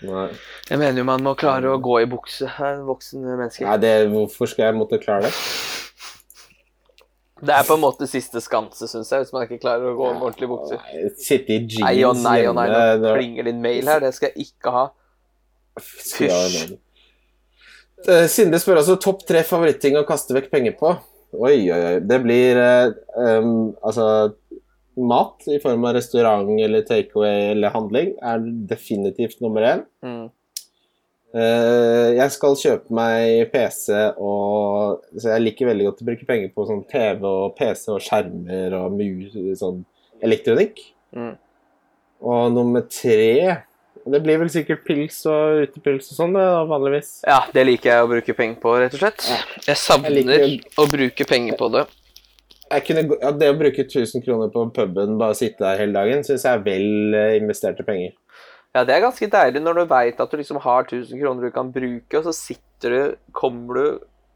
Nei, Jeg mener jo man må klare å gå i bukse. Er en voksen menneske. Nei det, hvorfor skal jeg måtte klare det? Det er på en måte siste skanse, syns jeg, hvis man ikke klarer å gå med ordentlige bukser. Sitte i jeans Nei og nei og nei, nå plinger din mail her. Det skal jeg ikke ha. Fysj. Eh, Sinde spør altså topp tre favoritting å kaste vekk penger på. Oi, oi, oi. Det blir um, altså Mat i form av restaurant eller takeaway eller handling er definitivt nummer én. Mm. Eh, jeg skal kjøpe meg PC, og så jeg liker veldig godt å bruke penger på sånn TV og PC og skjermer og mus, sånn elektronikk. Mm. Og nummer tre Det blir vel sikkert pils og utepils og sånn, vanligvis. Ja, det liker jeg å bruke penger på, rett og slett. Jeg savner Jeg liker- å bruke penger på det. Jeg kunne, ja, det å bruke 1000 kroner på puben, bare sitte der hele dagen, syns jeg er vel eh, investerte penger. Ja, det er ganske deilig når du veit at du liksom har 1000 kroner du kan bruke, og så sitter du Kommer du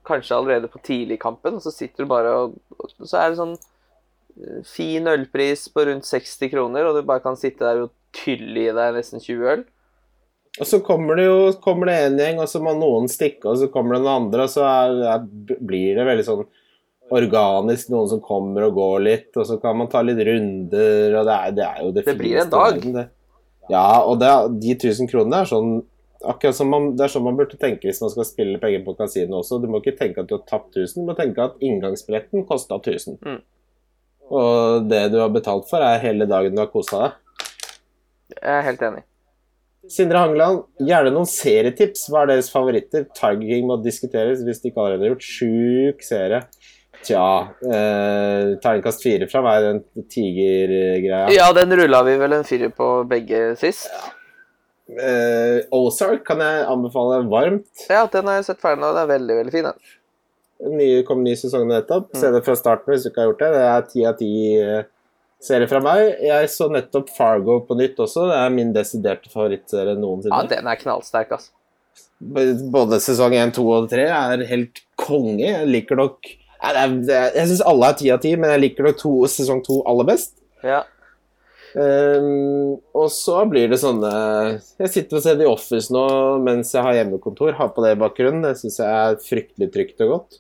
kanskje allerede på tidligkampen, og så sitter du bare og og Så er det sånn eh, fin ølpris på rundt 60 kroner, og du bare kan sitte der og tylle i deg nesten 20 øl. Og så kommer det jo kommer det en gjeng, og så må noen stikke, og så kommer det noen andre, og så er, er, blir det veldig sånn organisk, noen som kommer og går litt, og så kan man ta litt runder, og det er, det er jo det, Det blir en dag. verden, det. Ja, og det, de 1000 kronene er sånn Akkurat som man, Det er sånn man burde tenke hvis man skal spille penger på kasino også. Du må ikke tenke at du har tapt 1000, du må tenke at inngangsbilletten kosta 1000. Mm. Og det du har betalt for, er hele dagen du har kosa deg. Jeg er helt enig. Sindre Hangeland, gjerne noen serietips. Hva er deres favoritter? Tiger King må diskuteres hvis de ikke allerede har gjort. Sjuk serie. Tja eh, Terningkast fire fra meg, den tigergreia. Ja, den rulla vi vel en firer på begge sist. Eh, Ozark kan jeg anbefale varmt. Ja, den har jeg sett ferdig nå. Den er veldig, veldig fin, den. Ny, kom ny sesong nettopp. Mm. Se det fra starten hvis du ikke har gjort det. Det er ti av ti serier serie fra meg. Jeg så nettopp Fargo på nytt også. Det er min desiderte favorittserie noensinne. Ja, den er knallsterk, altså. Både sesong 1, 2 og 3 er helt konge. Jeg liker nok Jeg syns alle er ti av ti, men jeg liker nok to, sesong 2 aller best. Ja. Um, og så blir det sånne Jeg sitter og ser The Office nå mens jeg har hjemmekontor. Har på det i bakgrunnen. Det syns jeg er fryktelig trygt og godt.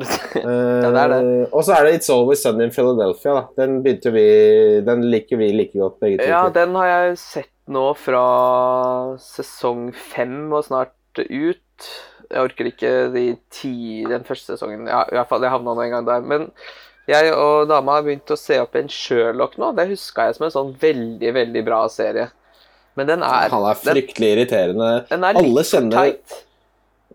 det er det. Uh, og så er det It's Always Sunny in Philadelphia. Da. Den begynte vi Den liker vi like godt, begge to. Ja, den har jeg sett nå fra sesong fem og snart ut. Jeg orker ikke de ti, den første sesongen. Ja, i hvert fall, Jeg havna nå en gang der. Men jeg og dama har begynt å se opp en Sherlock nå. Det huska jeg som en sånn veldig, veldig bra serie. Men den er, Han er den, fryktelig irriterende. den er Alle litt kjenner teit.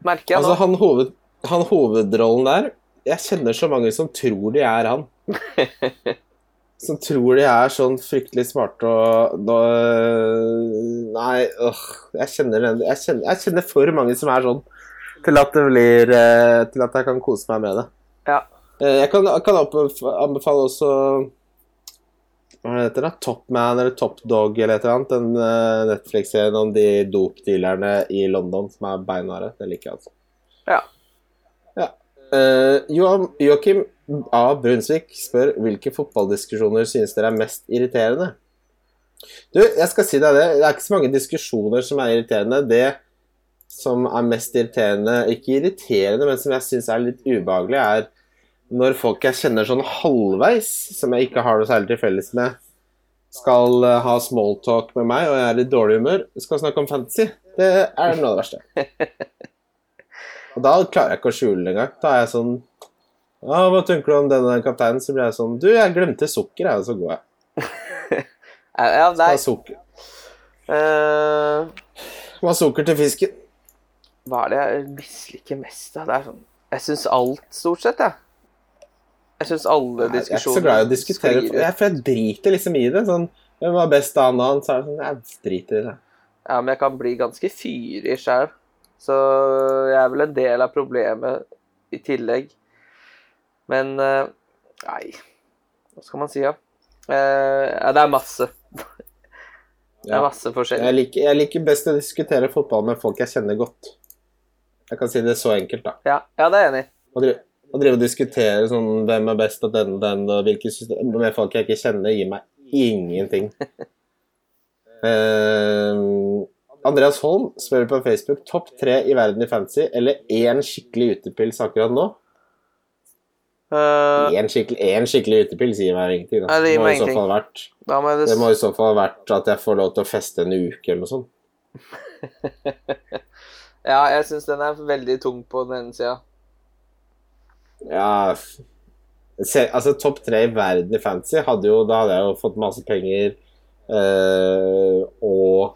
Merker jeg Altså, nå. han, hoved, han hovedrollen der Jeg kjenner så mange som tror de er han. som tror de er sånn fryktelig smarte og nå, Nei, øh, jeg, kjenner, jeg, kjenner, jeg kjenner for mange som er sånn til at det blir eh, Til at jeg kan kose meg med det. Ja. Eh, Jeg kan, kan anbefale også Hva heter det? Top Man eller Top Dog eller et eller annet. Den eh, Netflix-serien om de dopdealerne i London som er beinharde. Det liker jeg altså. Ja. ja. Uh, Joakim A. Brunsvik spør hvilke fotballdiskusjoner synes dere er mest irriterende? Du, jeg skal si deg det. Det er ikke så mange diskusjoner som er irriterende. Det som er mest irriterende, ikke irriterende, men som jeg syns er litt ubehagelig, er når folk jeg kjenner sånn halvveis, som jeg ikke har noe særlig til felles med, skal eh, ha smalltalk med meg, og jeg er i dårlig humør, skal snakke om fantasy. Det er noe av det verste. Og da klarer jeg ikke å skjule det engang. Da er jeg sånn ja, Hva tenker du om denne kapteinen? Så blir jeg sånn Du, jeg glemte sukker, jeg, og så går jeg. Ja, nei. Ha sukker, må ha sukker til fisken. Hva er det jeg misliker mest? da? Sånn Jeg syns alt, stort sett, jeg. Jeg syns alle diskusjoner Jeg er ikke så glad i å diskutere for jeg, For jeg driter liksom i det. Sånn Hvem var best da, han? Så er det sånn Jeg driter i det. Ja, men jeg kan bli ganske fyrig sjøl. Så jeg er vel en del av problemet i tillegg. Men eh, Nei, hva skal man si, da? Eh, ja, det er masse. Det er Ja. masse forskjellig. Jeg liker, jeg liker best å diskutere fotball med folk jeg kjenner godt. Jeg kan si det så enkelt, da. Ja, ja, det er jeg enig i. Å drive, og diskutere sånn hvem er best av den og den, og hvilke system, med folk jeg ikke kjenner, gir meg ingenting. uh, Andreas Holm spør på Facebook topp tre i verden i fantasy eller én skikkelig utepils akkurat nå. Én uh, skikkelig, én skikkelig utepils gir meg ingenting. Da. Det må i så fall vært, det må i så fall vært at jeg får lov til å feste en uke eller noe sånt. Ja, jeg syns den er veldig tung på den ene sida. Ja se, Altså, topp tre i verden i fantasy hadde jo Da hadde jeg jo fått masse penger øh, og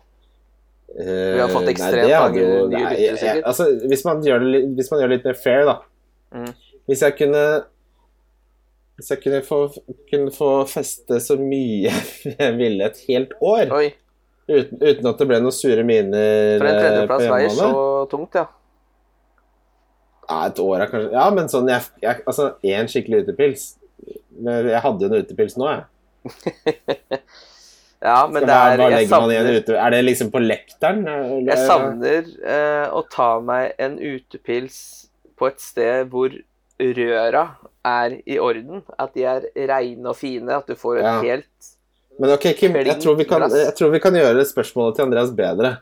øh, Vi har fått ekstremt mange nye lyttere, sikkert. Altså, hvis man gjør det, hvis man gjør det litt mer fair, da. Mm. Hvis jeg kunne Hvis jeg kunne få, kunne få feste så mye jeg ville et helt år, Oi. Uten, uten at det ble noen sure miner For en eh, tredjeplass veier så tungt, ja. Ja, et år er kanskje Ja, men sånn jeg, jeg, Altså, én skikkelig utepils Jeg hadde jo en utepils nå, jeg. Ja, men det er Jeg savner, ute... Er det liksom på lekteren? eller- jeg savner eh, å ta meg en utepils på et sted hvor røra er i orden. At de er reine og fine. At du får et Ja. helt Men ok, Kim, jeg tror, vi kan, jeg tror vi kan gjøre spørsmålet til Andreas bedre.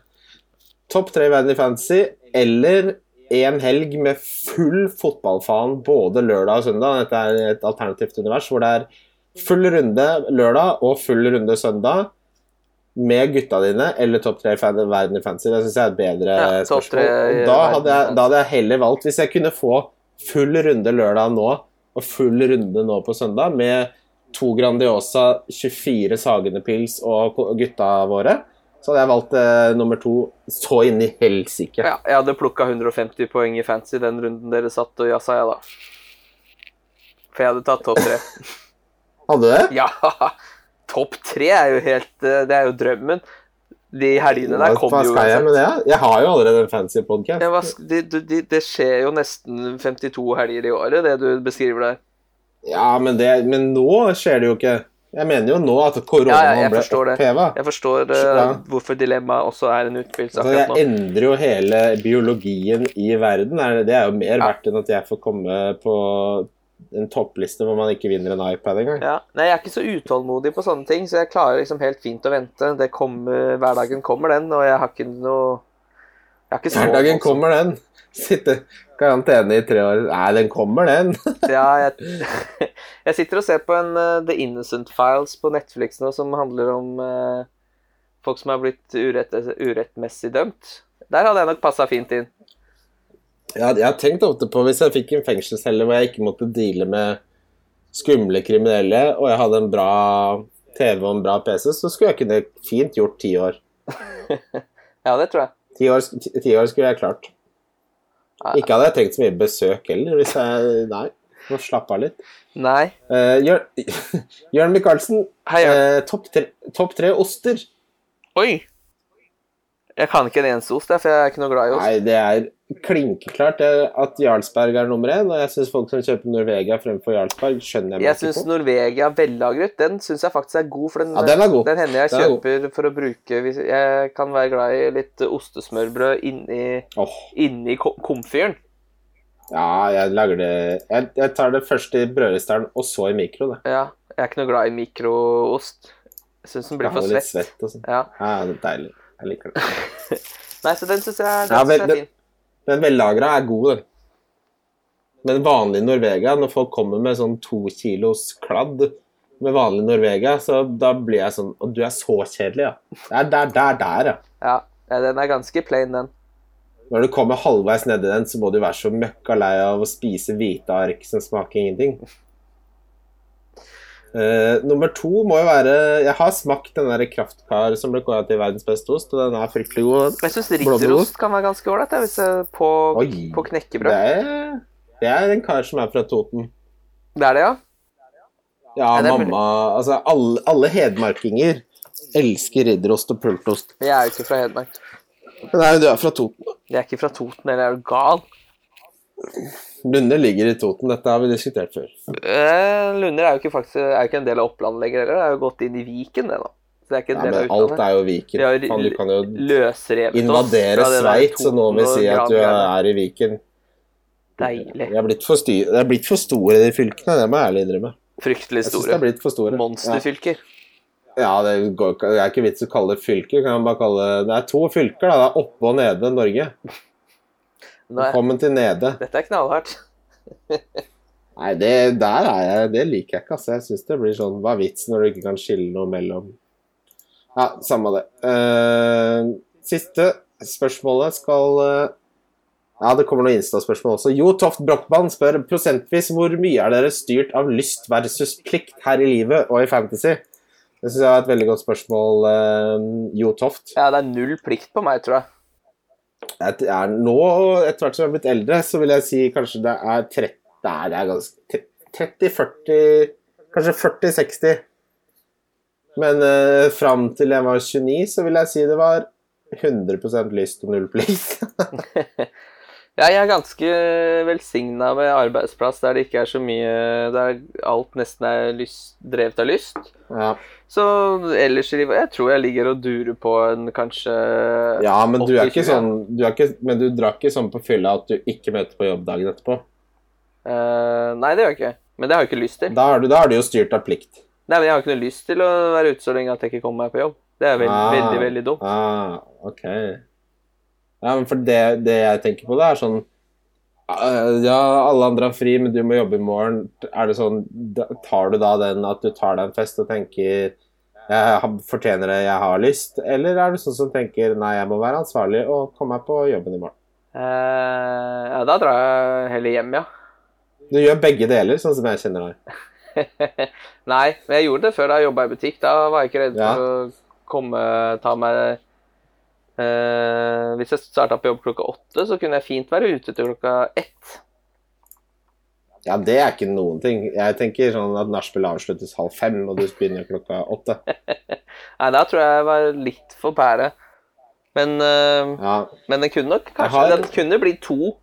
Topp tre i verden i fantasy, eller en helg med full fotballfaen både lørdag og søndag. Dette er et alternativt univers hvor det er full runde lørdag og full runde søndag med gutta dine, eller topp tre i verden i fantasy. Det syns jeg er et bedre Ja, spørsmål. da hadde, jeg, da hadde jeg heller valgt, hvis jeg kunne få full runde lørdag nå, og full runde nå på søndag, med to Grandiosa, 24 Sagene pils og gutta våre, så hadde jeg valgt eh, nummer to så inn i helsike. Ja, jeg hadde plukka 150 poeng i fancy den runden dere satt og jazza, jeg, da. For jeg hadde tatt topp tre. Hadde du det? Ja! Topp tre er jo helt eh, Det er jo drømmen. De helgene der kommer jo jeg med det? Jeg har jo allerede en fancy podcast. Ja, det, det, det skjer jo nesten 52 helger i året, det du beskriver der. Ja, men, det, men nå skjer det jo ikke. Jeg mener jo nå at Ja, koronaen ja, jeg ble oppheva. Jeg forstår uh, Ja. hvorfor dilemmaet også er en utfyllelse Altså, akkurat jeg Det endrer jo hele biologien i verden. Er det- Det er jo mer Ja. verdt enn at jeg får komme på en toppliste hvor man ikke vinner en iPad engang. Ja. Nei, jeg er ikke så utålmodig på sånne ting, så jeg klarer liksom helt fint å vente. Det kommer, Hverdagen kommer, den, og jeg har ikke noe jeg har ikke så Hverdagen kommer den. Sitte karantene i tre år. Nei, den kommer, den. Ja, jeg, jeg sitter og ser på en uh, The Innocent Files på Netflix nå, som handler om uh, folk som har blitt urett, urettmessig dømt. Der hadde jeg nok passa fint inn. Ja, jeg har tenkt ofte på hvis jeg fikk en fengselscelle hvor jeg ikke måtte deale med skumle kriminelle, og jeg hadde en bra TV og en bra PC, så skulle jeg kunne fint gjort ti år. Ja, det tror jeg. Ti år, ti, år skulle jeg klart. Ikke hadde jeg trengt så mye besøk heller, hvis jeg Nei. Må slappe av litt. Nei. Uh, Jørn Hei, Jørn. eh, topp tre, topp tre oster. Oi! Jeg kan ikke en eneste ost, for jeg er ikke noe glad i ost. Nei, det er klinkeklart at Jarlsberg er nummer én, og jeg syns folk som kjøper Norvegia fremfor Jarlsberg, skjønner jeg meg Jeg ikke syns på. Norvegia vellagret, den syns jeg faktisk er god. For den, Ja, den er god. den hender jeg Den er kjøper for å bruke hvis Jeg kan være glad i litt ostesmørbrød inni, oh. inni komfyren. Ja, jeg lager det Jeg, jeg tar det først i brødristeren, og så i mikro. Det. Ja. Jeg er ikke noe glad i mikroost. Jeg syns den blir for litt svett. svett og sånn. Ja. Ja, det er deilig. Jeg liker det. Nei, så den syns jeg, den Ja, synes jeg er fin. Den vellagra er god, den. Men vanlig Norvega, når folk kommer med sånn to kilos kladd med vanlig Norvega, så da blir jeg sånn Og du er så kjedelig, ja. Det er der, der, der, ja. Ja. ja, den er ganske plain, den. Når du kommer halvveis nedi den, så må du være så møkka lei av å spise hvite ark som smaker ingenting. Eh, nummer to må jo være Jeg har smakt den der Kraftkar som ble kåra til verdens beste ost, og den er fryktelig god. Men jeg syns ritterost kan være ganske ålreit, på, Oi. på Det knekkebrød. er, det er en kar som er fra Toten. Det er det, ja? Ja, Ja, det mamma Altså, alle, alle hedmarkinger elsker ridderost og pultost. Jeg er jo ikke fra Hedmark. Nei, du er fra Toten. Jeg er ikke fra Toten, eller er du gal? Lunde ligger i Toten, dette har vi diskutert før. Eh, Lunder er jo ikke, faktisk, er ikke en del av Oppland lenger heller. Det er jo gått inn i Viken, det, da. Det er del men alt er jo Viken. Vi har du kan jo invadere Sveits, og nå vil si at du er i Viken. Deilig. De er blitt for, styr, blitt for store, de fylkene. Det må jeg ærlig innrømme. Fryktelig store. store. Monsterfylker. Ja, ja det, går, det er ikke vits å kalle det fylker. Kan man bare kalle det er to fylker, da. Det er oppe og nede Norge. Velkommen til nede. dette er knallhardt. Nei, det der er jeg Det liker jeg ikke, altså. Jeg syns det blir sånn Hva er vitsen når du ikke kan skille noe mellom Ja, samme det. Uh, siste spørsmålet skal uh, Ja, det kommer noen Insta-spørsmål også. Jo Toft Brochmann spør prosentvis hvor mye er dere styrt av lyst versus plikt her i livet og i fantasy? Det syns jeg er et veldig godt spørsmål, eh, Jo Toft. Ja, det er null plikt på meg, tror jeg. Jeg er nå, etter hvert som jeg er blitt eldre, så vil jeg si kanskje det er 30 Det er, det er ganske 30-40 Kanskje 40-60. Men uh, fram til jeg var 29, så vil jeg si det var 100 lyst og null plikt. Ja, jeg er ganske velsigna med arbeidsplass der det ikke er så mye Der alt nesten er lyst, drevet av lyst. ja. Så ellers i livet Jeg tror jeg ligger og durer på en kanskje ja, men du er ikke sånn du er ikke, Men du drar ikke sånn på fylla at du ikke møter på jobb dagen etterpå. Uh, Nei, det gjør jeg ikke. Men det har jeg ikke lyst til. Da er du, da er du jo styrt av plikt. Nei, men Jeg har ikke noe lyst til å være ute så lenge at jeg ikke kommer meg på jobb. Det er veldig, Ah. veldig, veldig dumt. Ah, ok. Ja, men for det, det jeg tenker på, det er sånn eh, Ja, alle andre har fri, men du må jobbe i morgen. Er det sånn Tar du da den at du tar deg en fest og tenker jeg fortjener det, jeg har lyst? Eller er du sånn som tenker nei, jeg må være ansvarlig og komme meg på jobben i morgen? Eh, ja, da drar jeg heller hjem, ja. Du gjør begge deler, sånn som jeg kjenner deg. Nei, men jeg gjorde det før da jeg jobba i butikk. Da var jeg ikke redd Ja. for å komme ta meg Hvis jeg starta på jobb klokka åtte, så kunne jeg fint være ute til klokka ett. Ja, det er ikke noen ting. Jeg tenker sånn at nachspiel avsluttes halv fem, og du begynner klokka åtte. Nei, da tror jeg jeg var litt for pære. Men, eh, Ja, men den kunne nok kanskje har- Den kunne bli to.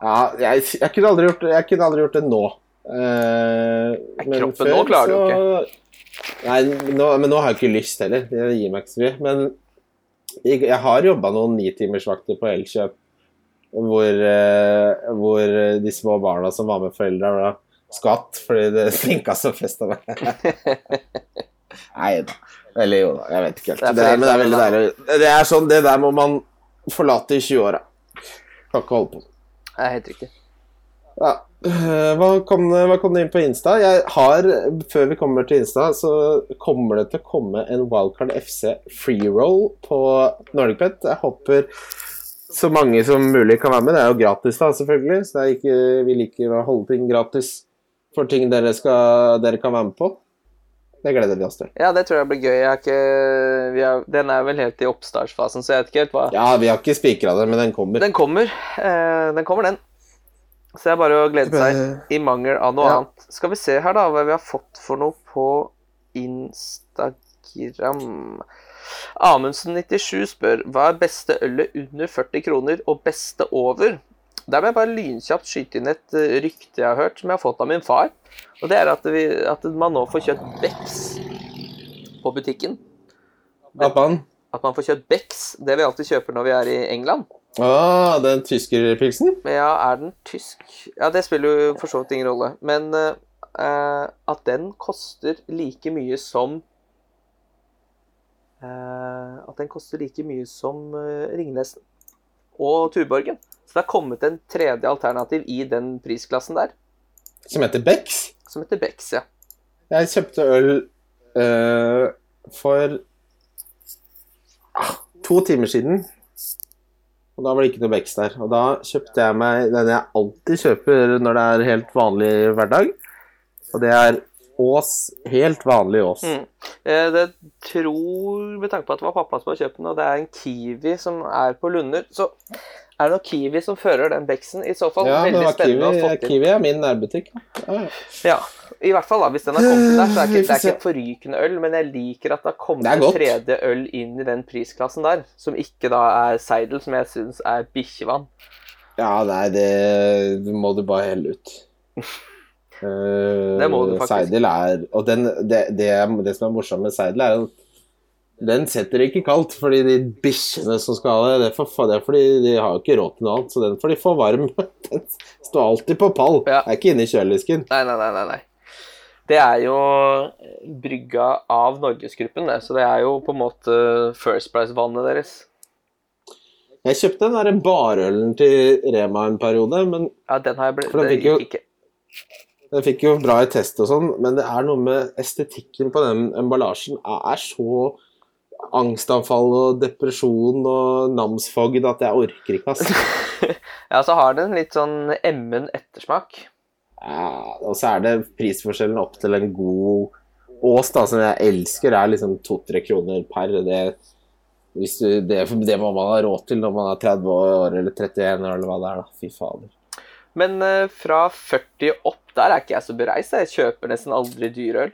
Ja, jeg, jeg, kunne gjort, jeg kunne aldri gjort det nå. Uh, men kroppen nå klarer du så- Nei, nå, men nå har jeg ikke lyst heller. Det gir meg ikke så mye. Men jeg, jeg har jobba noen nitimersvakter på Elkjøp hvor, eh, hvor de små barna som var med foreldra, da skvatt fordi det stinka så fest av meg. Nei da. Eller jo da, jeg vet ikke helt. Det er men det er veldig deilig. Det er sånn, det der må man forlate i 20-åra. Kan ikke holde på sånn. Det er helt riktig. Ja. øh, Hva kom, hva kom det inn på Insta? Jeg har, Før vi kommer til Insta, så kommer det til å komme en Wildcard FC freeroll på NordicBet. Jeg håper så mange som mulig kan være med. Det er jo gratis, da, selvfølgelig. Så det ikke, vi liker å holde ting gratis for ting dere, skal, dere kan være med på. Det gleder vi oss til. Ja, det tror jeg blir gøy. Jeg ikke, vi er, den er vel helt i oppstartsfasen, så jeg vet ikke helt hva Ja, vi har ikke spikra det, men den kommer. Den kommer. Eh, den kommer, den. Så det er bare å glede seg. I mangel av noe Ja. annet. Skal vi se her, da, hva vi har fått for noe på Instagram. Amundsen97 spør hva er beste ølet under 40 kroner og beste over? Der må jeg bare lynkjapt skyte inn et eh, rykte jeg har hørt, som jeg har fått av min far. Og det er at, vi, at man nå får kjøpt Bex på butikken. Appan? At man får kjøpt Bex, det vi alltid kjøper når vi er i England. Ah, den tyskerpilsen? Ja, er den tysk? Ja, det spiller jo for så vidt ingen rolle. Men eh, eh, at den koster like mye som uh, At den koster like mye som uh, Ringnesen og Tuborgen. Så det er kommet en tredje alternativ i den prisklassen der, Som heter Bex? som heter Bex, ja. Jeg kjøpte øl eh, for ah, to timer siden. Og da var det ikke noe vekst der. Og da kjøpte jeg meg den jeg alltid kjøper når det er helt vanlig hverdag. Og det er Ås. Helt vanlig Ås. Mm. Eh, det tror, med tanke på at det var pappa som har kjøpt den, og det er en Kiwi som er på Lunder, så er det nok Kiwi som fører den beksen? I så fall Ja, veldig var spennende Kiwi, å få til. Kiwi er min nærbutikk. Ja, ja. I hvert fall da, hvis den har kommet der, så er ikke, det er ikke et forrykende øl, men jeg liker at det har kommet en tredje øl inn i den prisklassen der, som ikke da er Seidel, som jeg syns er bikkjevann. Ja, nei, det må du bare helle ut. Eh, Det må du faktisk. Seidel er Og den, det, det, det som er morsomt med Seidel, er at den setter ikke kaldt, fordi de bikkjene som skal ha det, det er, for, det er fordi de har jo ikke råd til noe annet, så den får de få varm. Den står alltid på pall. Ja. Er ikke inne i kjøledisken. Nei, nei, nei, nei, nei. Det er jo brygga av Norgesgruppen, det, så det er jo på en måte First Price-vannet deres. Jeg kjøpte den der barølen til Rema en periode, men Ja, den har jeg blitt For den Det fikk jo- ikke. Den fikk jo bra i test og sånn, men det er noe med estetikken på den emballasjen er så angstanfall og depresjon og namsfogd at jeg orker ikke, altså. Ja, så har den litt sånn emmen ettersmak. Ja, og så er det prisforskjellen opp til en god Ås, da, som jeg elsker, er liksom to-tre kroner per. Det, hvis du, det, det må man ha råd til når man er 30 år eller 31 år, eller hva det er. da. Fy fader. Men uh, fra 40 opp, der er ikke jeg så bereist. Jeg kjøper nesten aldri dyrøl.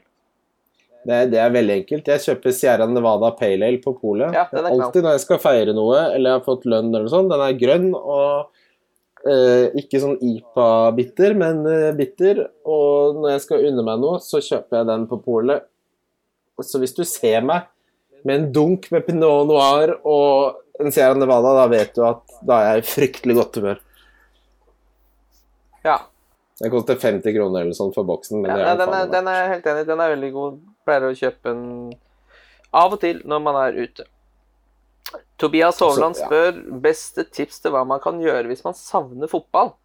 Det, det er veldig enkelt. Jeg kjøper Sierra Nevada Pale Ale på polet. Ja. Alltid når jeg skal feire noe, eller jeg har fått lønn eller noe sånt. Den er grønn og eh, ikke sånn IPA-bitter, men eh, bitter. Og når jeg skal unne meg noe, så kjøper jeg den på polet. Så hvis du ser meg med en dunk med Pinot Noir og en Sierra Nevada, da vet du at da er jeg i fryktelig godt humør. Ja. Den koster 50 kroner eller sånn for boksen, men ja det nei, er den, er, den er jeg helt enig. Den er veldig god. Pleier å kjøpe en av og til når man er ute. Tobias Hovland Altså, ja. spør beste tips til hva man kan gjøre hvis man savner fotball.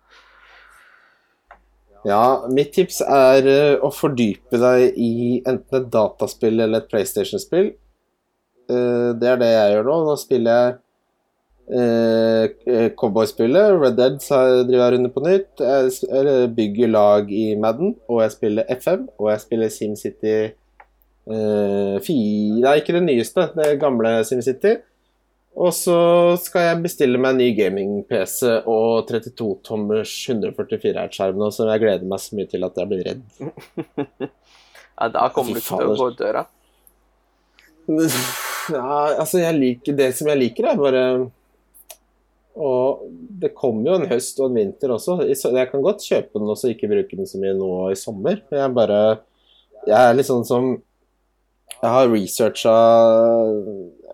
Ja, mitt tips er eh, å fordype deg i enten et dataspill eller et PlayStation-spill. Eh, det er det jeg gjør nå. Nå spiller jeg Cowboyspillet, Cowboy-spillet. Red Dead driver jeg runde på nytt. Jeg bygger lag i Madden, og jeg spiller FM, og jeg spiller SimCity uh, fire Nei, ikke det nyeste, det gamle SimCity. Og så skal jeg bestille meg en ny gaming-PC og 32-tommers 144 Hz-skjerm nå, som jeg gleder meg så mye til at jeg blir redd. Ja, da kommer du ikke til å gå ut døra. Ja, altså, jeg liker Det som jeg liker, er bare Og det kommer jo en høst og en vinter også. Jeg kan godt kjøpe den og ikke bruke den så mye nå i sommer. Jeg bare Jeg er litt sånn som Jeg har researcha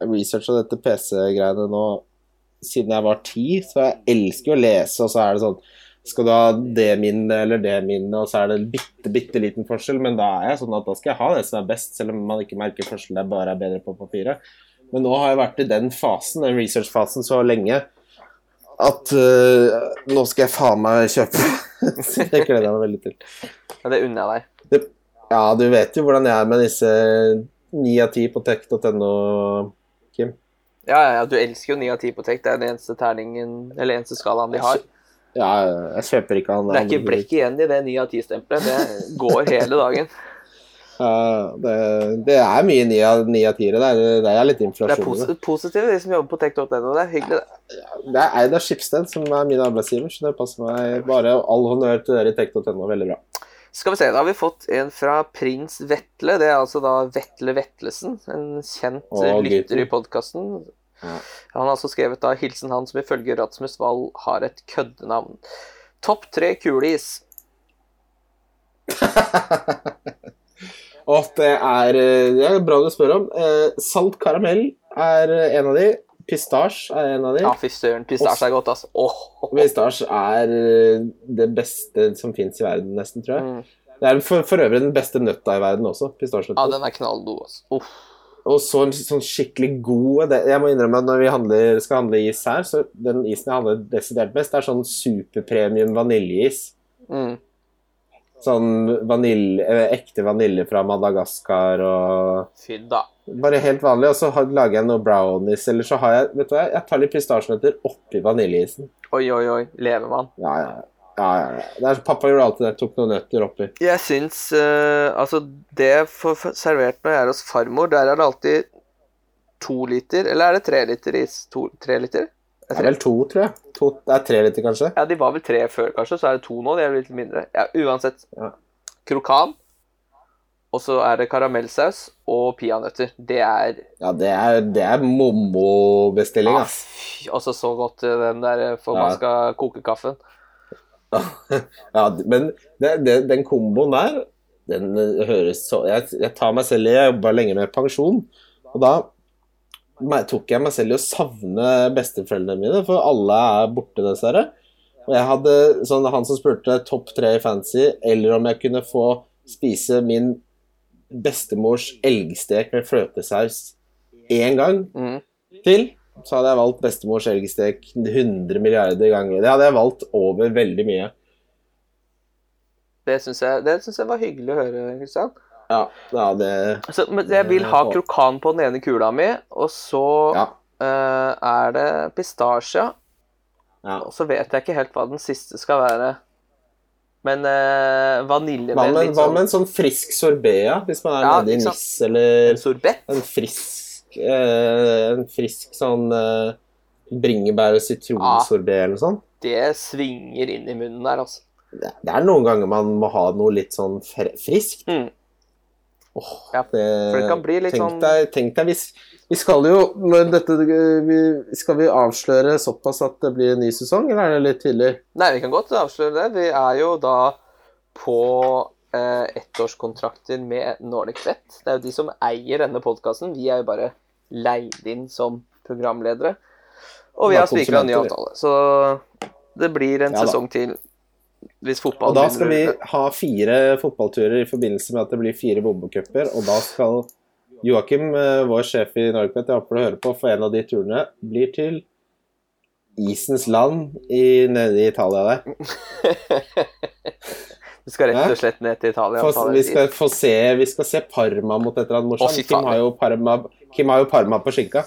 researcha dette PC-greiene nå siden jeg var ti, så jeg elsker å lese, og så er det sånn skal du ha det minnet eller det minnet, og så er det en bitte, bitte liten forskjell, men da er jeg sånn at da skal jeg ha det som er best, selv om man ikke merker forskjellen, det bare er bedre på papiret. Men nå har jeg vært i den fasen, den research-fasen, så lenge at uh, nå skal jeg faen meg kjøpe. så det gleder jeg meg veldig til. Ja, det unner jeg deg. Ja, du vet jo hvordan jeg er med disse ni av ti på tech.no, Kim. Ja, ja, du elsker jo 9 av 10 på Tech. Det er den eneste terningen, eller eneste skalaen de har. Ja, jeg kjøper ikke han Det er ikke blekk igjen i det 9 av 10-stempelet. Det går hele dagen. Ja, det, det er mye ni av ni tiere. Det er, det er litt Det er pos positive, positivt, de som jobber på tech.no. Det er hyggelig, det. Det er Eida av Schibsted som er min arbeidsgiver, så det passer meg bare. All honnør til dere i tech.no. Veldig bra. Skal vi se, da har vi fått en fra prins Vetle. Det er altså da Vetle Vetlesen, en kjent Å, eh, lytter i podkasten. Ja. Han har altså skrevet da hilsen han som ifølge Rasmus Wall har et køddenavn. Topp tre kulis. Og det er, eh, det er bra du spør om. Eh, Salt karamell er en av de. Pistasje er en av de. Ja, fy søren. Pistasje er godt, altså. Oh. Pistasje er eh, det beste som fins i verden, nesten, tror jeg. Mm. Det er for, for øvrig den beste nøtta i verden også. Ja, den er knallgod, altså. Uff. Og så en sånn skikkelig god Jeg må innrømme at når vi handler, skal handle is her, så den isen jeg handler desidert best, er sånn superpremium vaniljeis. Mm. Sånn vanilje, eh, ekte vanilje fra Madagaskar og Fy da. Bare helt vanlig. Og så lager jeg noe brownies, eller så har jeg Vet du hva, jeg tar litt pistasjenøtter oppi vaniljeisen. Oi, oi, oi. Lever man? Ja, ja, ja. ja, er, pappa gjorde alltid det. Tok noen nøtter oppi. Jeg syns uh, Altså, det jeg får servert når jeg er hos farmor, der er det alltid to liter Eller er det tre liter is? To, tre liter? Det er vel to, tror jeg. To, det er tre liter, kanskje. Ja, de var vel tre før, kanskje, så er det to nå. De er litt mindre. Ja, uansett. Ja. Krokan. Og så er det karamellsaus og peanøtter. Det er Ja, det er, det er mommo-bestilling, ah, ass. Også så godt eh, den der eh, for Ja. man skal koke kaffen. ja, men det, det, den komboen der, den eh, høres så Jeg, jeg tar meg selv i Jeg jobba lenge med pensjon, og da tok jeg meg selv i å savne besteforeldrene mine, for alle er borte, dessverre. Og jeg hadde sånn han som spurte topp tre i fancy, eller om jeg kunne få spise min bestemors elgstek med fløtesaus én gang Mm. til, så hadde jeg valgt bestemors elgstek 100 milliarder ganger. Det hadde jeg valgt over veldig mye. Det syns jeg, jeg var hyggelig å høre, Kristian. Ja, ja det Så, men jeg vil ha krokan på den ene kula mi, og så Ja. uh, er det pistasje. ja. Og så vet jeg ikke helt hva den siste skal være. Men uh, vanilje Hva med sånn med en sånn frisk sorbé, ja? Hvis man er Ja, nede i niss. NIS, eller sorbet. en frisk uh, En frisk sånn uh, bringebær- og sitronsorbé eller noe sånt. Det svinger inn i munnen der, altså. Det det er noen ganger man må ha noe litt sånn fr friskt. Mm. Åh, Ja, for det kan bli litt tenk sånn- Deg, tenk deg hvis Vi skal jo når dette, vi, Skal vi avsløre såpass at det blir en ny sesong, eller er det litt tidlig? Nei, vi kan godt avsløre det. Vi er jo da på eh, ettårskontrakter med Nordic Vet. Det er jo de som eier denne podkasten. Vi er jo bare leid inn som programledere. Og vi har spikra en ny avtale. Så det blir en Ja sesong til hvis fotball Og da skal vi begynner ha fire fotballturer i forbindelse med at det blir fire bombecuper, og da skal Joakim, eh, vår sjef i Norgepet, jeg håper du hører på, for en av de turene blir til isens land i, nede i Italia der. du skal rett og slett ned til Italia. For, vi, skal få se, vi skal se Parma mot et eller annet morsomt. Kim har, jo Parma, Kim har jo Parma på skinka.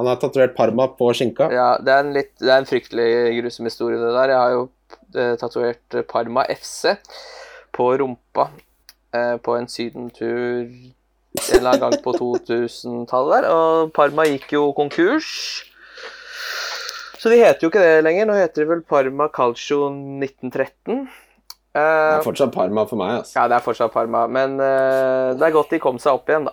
Han har tatovert Parma på skinka. Ja, det er en, litt, det er en fryktelig grusom historie, det der. Jeg har jo eh, tatovert Parma FC på rumpa eh, på en sydentur en eller annen gang på 2000-tallet. Og Parma gikk jo konkurs. Så de heter jo ikke det lenger. Nå heter de vel Parma Calcio 1913. Det Eh, er fortsatt Parma for meg, altså. ja, det er fortsatt Parma, men uh, det er godt de kom seg opp igjen, da.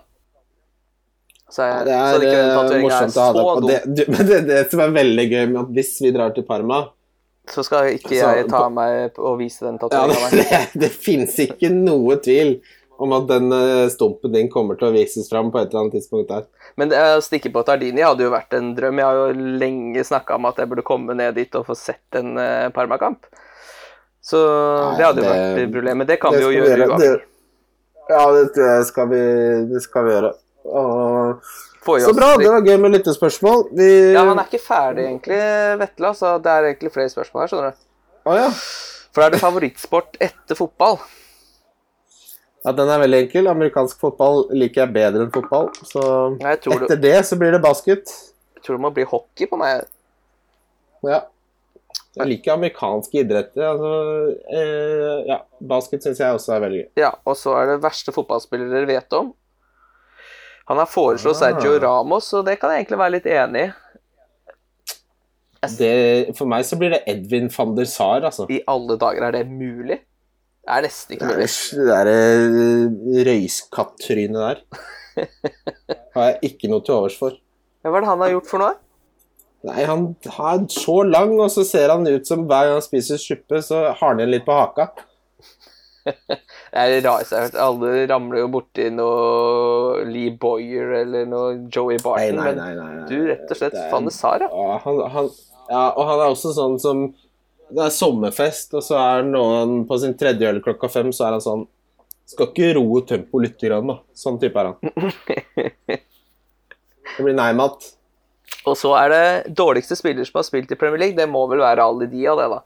Så, jeg, Det er så den morsomt er å ha det på. Det, du, men det, det som er veldig gøy med at hvis vi drar til Parma Så skal ikke jeg ta meg og vise den ja, tatoveringa det, det, det fins ikke noe tvil om at den eh, stumpen din kommer til å vises fram på et eller annet tidspunkt der. Men det, å stikke på Tardini hadde jo vært en drøm. Jeg har jo lenge snakka om at jeg burde komme ned dit og få sett en uh, Parma-kamp. Så det hadde jo vært et problem. Men det kan Det vi jo gjøre uansett. Ja, det skal vi, det skal vi gjøre. Og, så bra, det var gøy med lyttespørsmål. Vi Ja, han er ikke ferdig egentlig, Vetle. Så det er egentlig flere spørsmål her, skjønner du. Å ja. For er det favorittsport etter fotball? Ja. Den er veldig enkel. Amerikansk fotball liker jeg bedre enn fotball. Så etter du... det, så blir det basket. jeg tror det må bli hockey på meg. Ja. Jeg liker amerikanske idretter. Altså, eh, ja, basket syns jeg også er veldig gøy. Ja, og så er det verste fotballspiller dere vet om. Han har foreslått Ah. Sergio Ramos, og det kan jeg egentlig være litt enig i. Det, for meg så blir det Edvin van der Sar, altså. I alle dager, er det mulig? Det er nesten ikke Det mulig. derre uh, røyskattrynet der har jeg ikke noe til overs for. Hva er det han har gjort for noe? Nei, han er så lang, og så ser han ut som hver gang han spiser suppe, så har han igjen litt på haka. Det er rart. Alle ramler jo borti noe Lee Boyer eller noe Joey Barton. nei, nei. nei, men du rett og slett Det Fanny Sara. Ja, han, han, ja, og han er også sånn som Det er sommerfest, og så er noen på sin tredje øl klokka fem, så er han sånn Skal ikke roe tempoet litt, grann, da. Sånn type er han. Det blir nei-mat. Og så er det dårligste spiller som har spilt i Premier League. Det må vel være Ali Dia, det, da.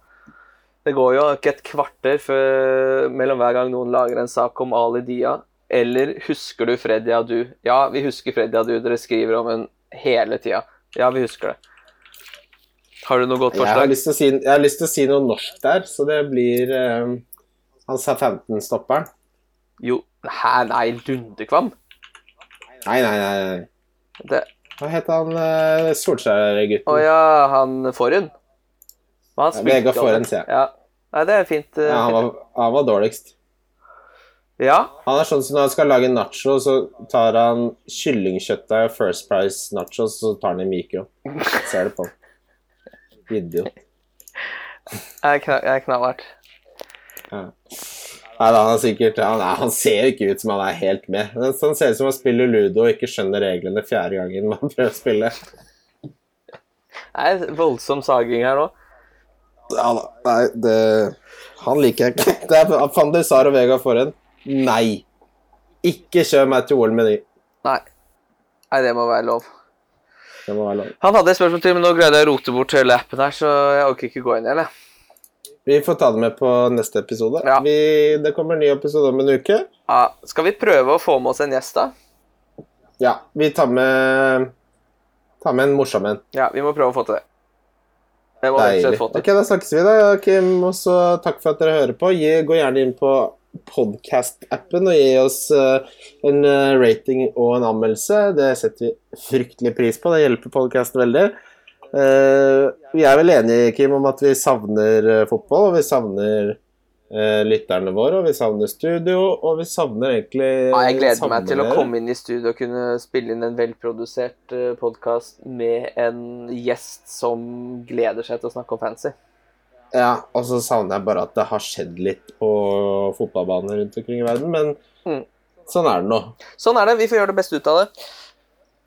Det går jo ikke et kvarter før, mellom hver gang noen lager en sak om Ali Dia. Eller husker du Freddy Adu? Ja, vi husker Freddy Adu. Dere skriver om henne hele tida. Ja, vi husker det. Har du noe godt Jeg har, lyst til å si, lyst til å si noe norsk der, så det blir eh, han Southampton-stopperen. Jo Hæ, nei, Lundekvam? Nei, nei, nei. nei. Det Hva het han uh, Solskjær-gutten? Å ja, han Forhund? Ja, Vegard. Forhund, sier jeg. Ja. Nei, det er fint. Uh, Ja, han, var, han var dårligst. ja. Han er sånn som når han skal lage nacho, så tar han kyllingkjøttet og First Price nachos, så tar han i mikro. Ser det på. Idiot. Jeg er kna- knallhardt. Ja. Nei, da, han, er sikkert, han, er, han ser jo ikke ut som han er helt med. Han han ser ut som han spiller ludo og ikke skjønner reglene fjerde gangen man prøver å spille. Det er voldsom saging her nå. Ja, da. Nei, det Han liker jeg ikke. Det er Van Sar og Vega Forhen. Nei. Ikke kjør meg til OL med de. Nei. Nei, det må være lov. Det må være lov. Han hadde et spørsmål til, men nå greide jeg å rote bort hele appen her, så jeg orker ikke gå inn igjen. jeg. Vi får ta det med på neste episode. Ja. Vi, det kommer en ny episode om en uke. Ja, skal vi prøve å få med oss en gjest, da? Ja, vi tar med Tar med en morsom en. Ja, vi må prøve å få til det. Deilig. Ok, da snakkes vi, da, Kim. Og så takk for at dere hører på. Gå gjerne inn på podcast-appen og gi oss eh, en eh, rating og en anmeldelse. Det setter vi fryktelig pris på. Det hjelper podcasten veldig. Eh, vi er vel enige, Kim, om at vi savner fotball, og vi savner lytterne våre, og vi savner studio, og vi savner egentlig Ja, jeg gleder meg til å komme inn i studio og kunne spille inn en velprodusert podkast med en gjest som gleder seg til å snakke om fancy. Ja, og så savner jeg bare at det har skjedd litt på fotballbaner rundt omkring i verden, men Mm. sånn er det nå. Sånn er det. Vi får gjøre det beste ut av det.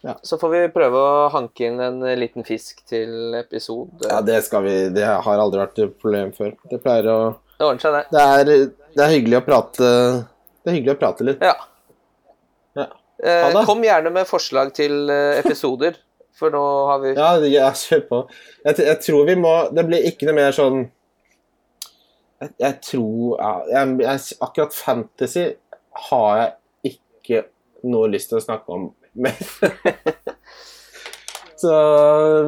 Ja. Så får vi prøve å hanke inn en liten fisk til episode. Ja, det skal vi Det har aldri vært et problem før. Det pleier å Det ordner seg, det. Det er, det er hyggelig å prate Det er hyggelig å prate litt. Ja. Ja. Eh, kom gjerne med forslag til eh, episoder, for nå har vi Ja, ja kjør på. Jeg, jeg tror vi må Det blir ikke noe mer sånn Jeg, jeg tror ja, jeg, Akkurat fantasy har jeg ikke noe lyst til å snakke om mer. Så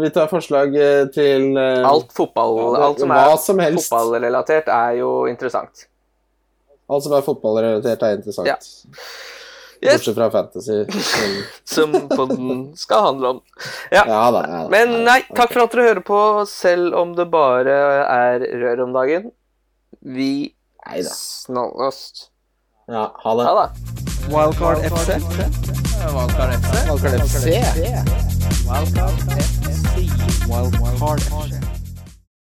vi tar forslag eh, til eh, Alt fotball, Ja, det- alt som er som fotballrelatert, er jo interessant. Alt som er fotballrelatert, er interessant. Ja. Yes, Bortsett fra fantasy. Som som podden skal handle om. Ja. Ja da. Ja, da. Men nei, takk for at dere hører på, selv om det bare er rør om dagen. Vi Neida. snakkes. Ja, ha det. Ha det. Wildcard FC. Wildcard FC. Wildcard FC. Wildcard FC. Wildcard FC.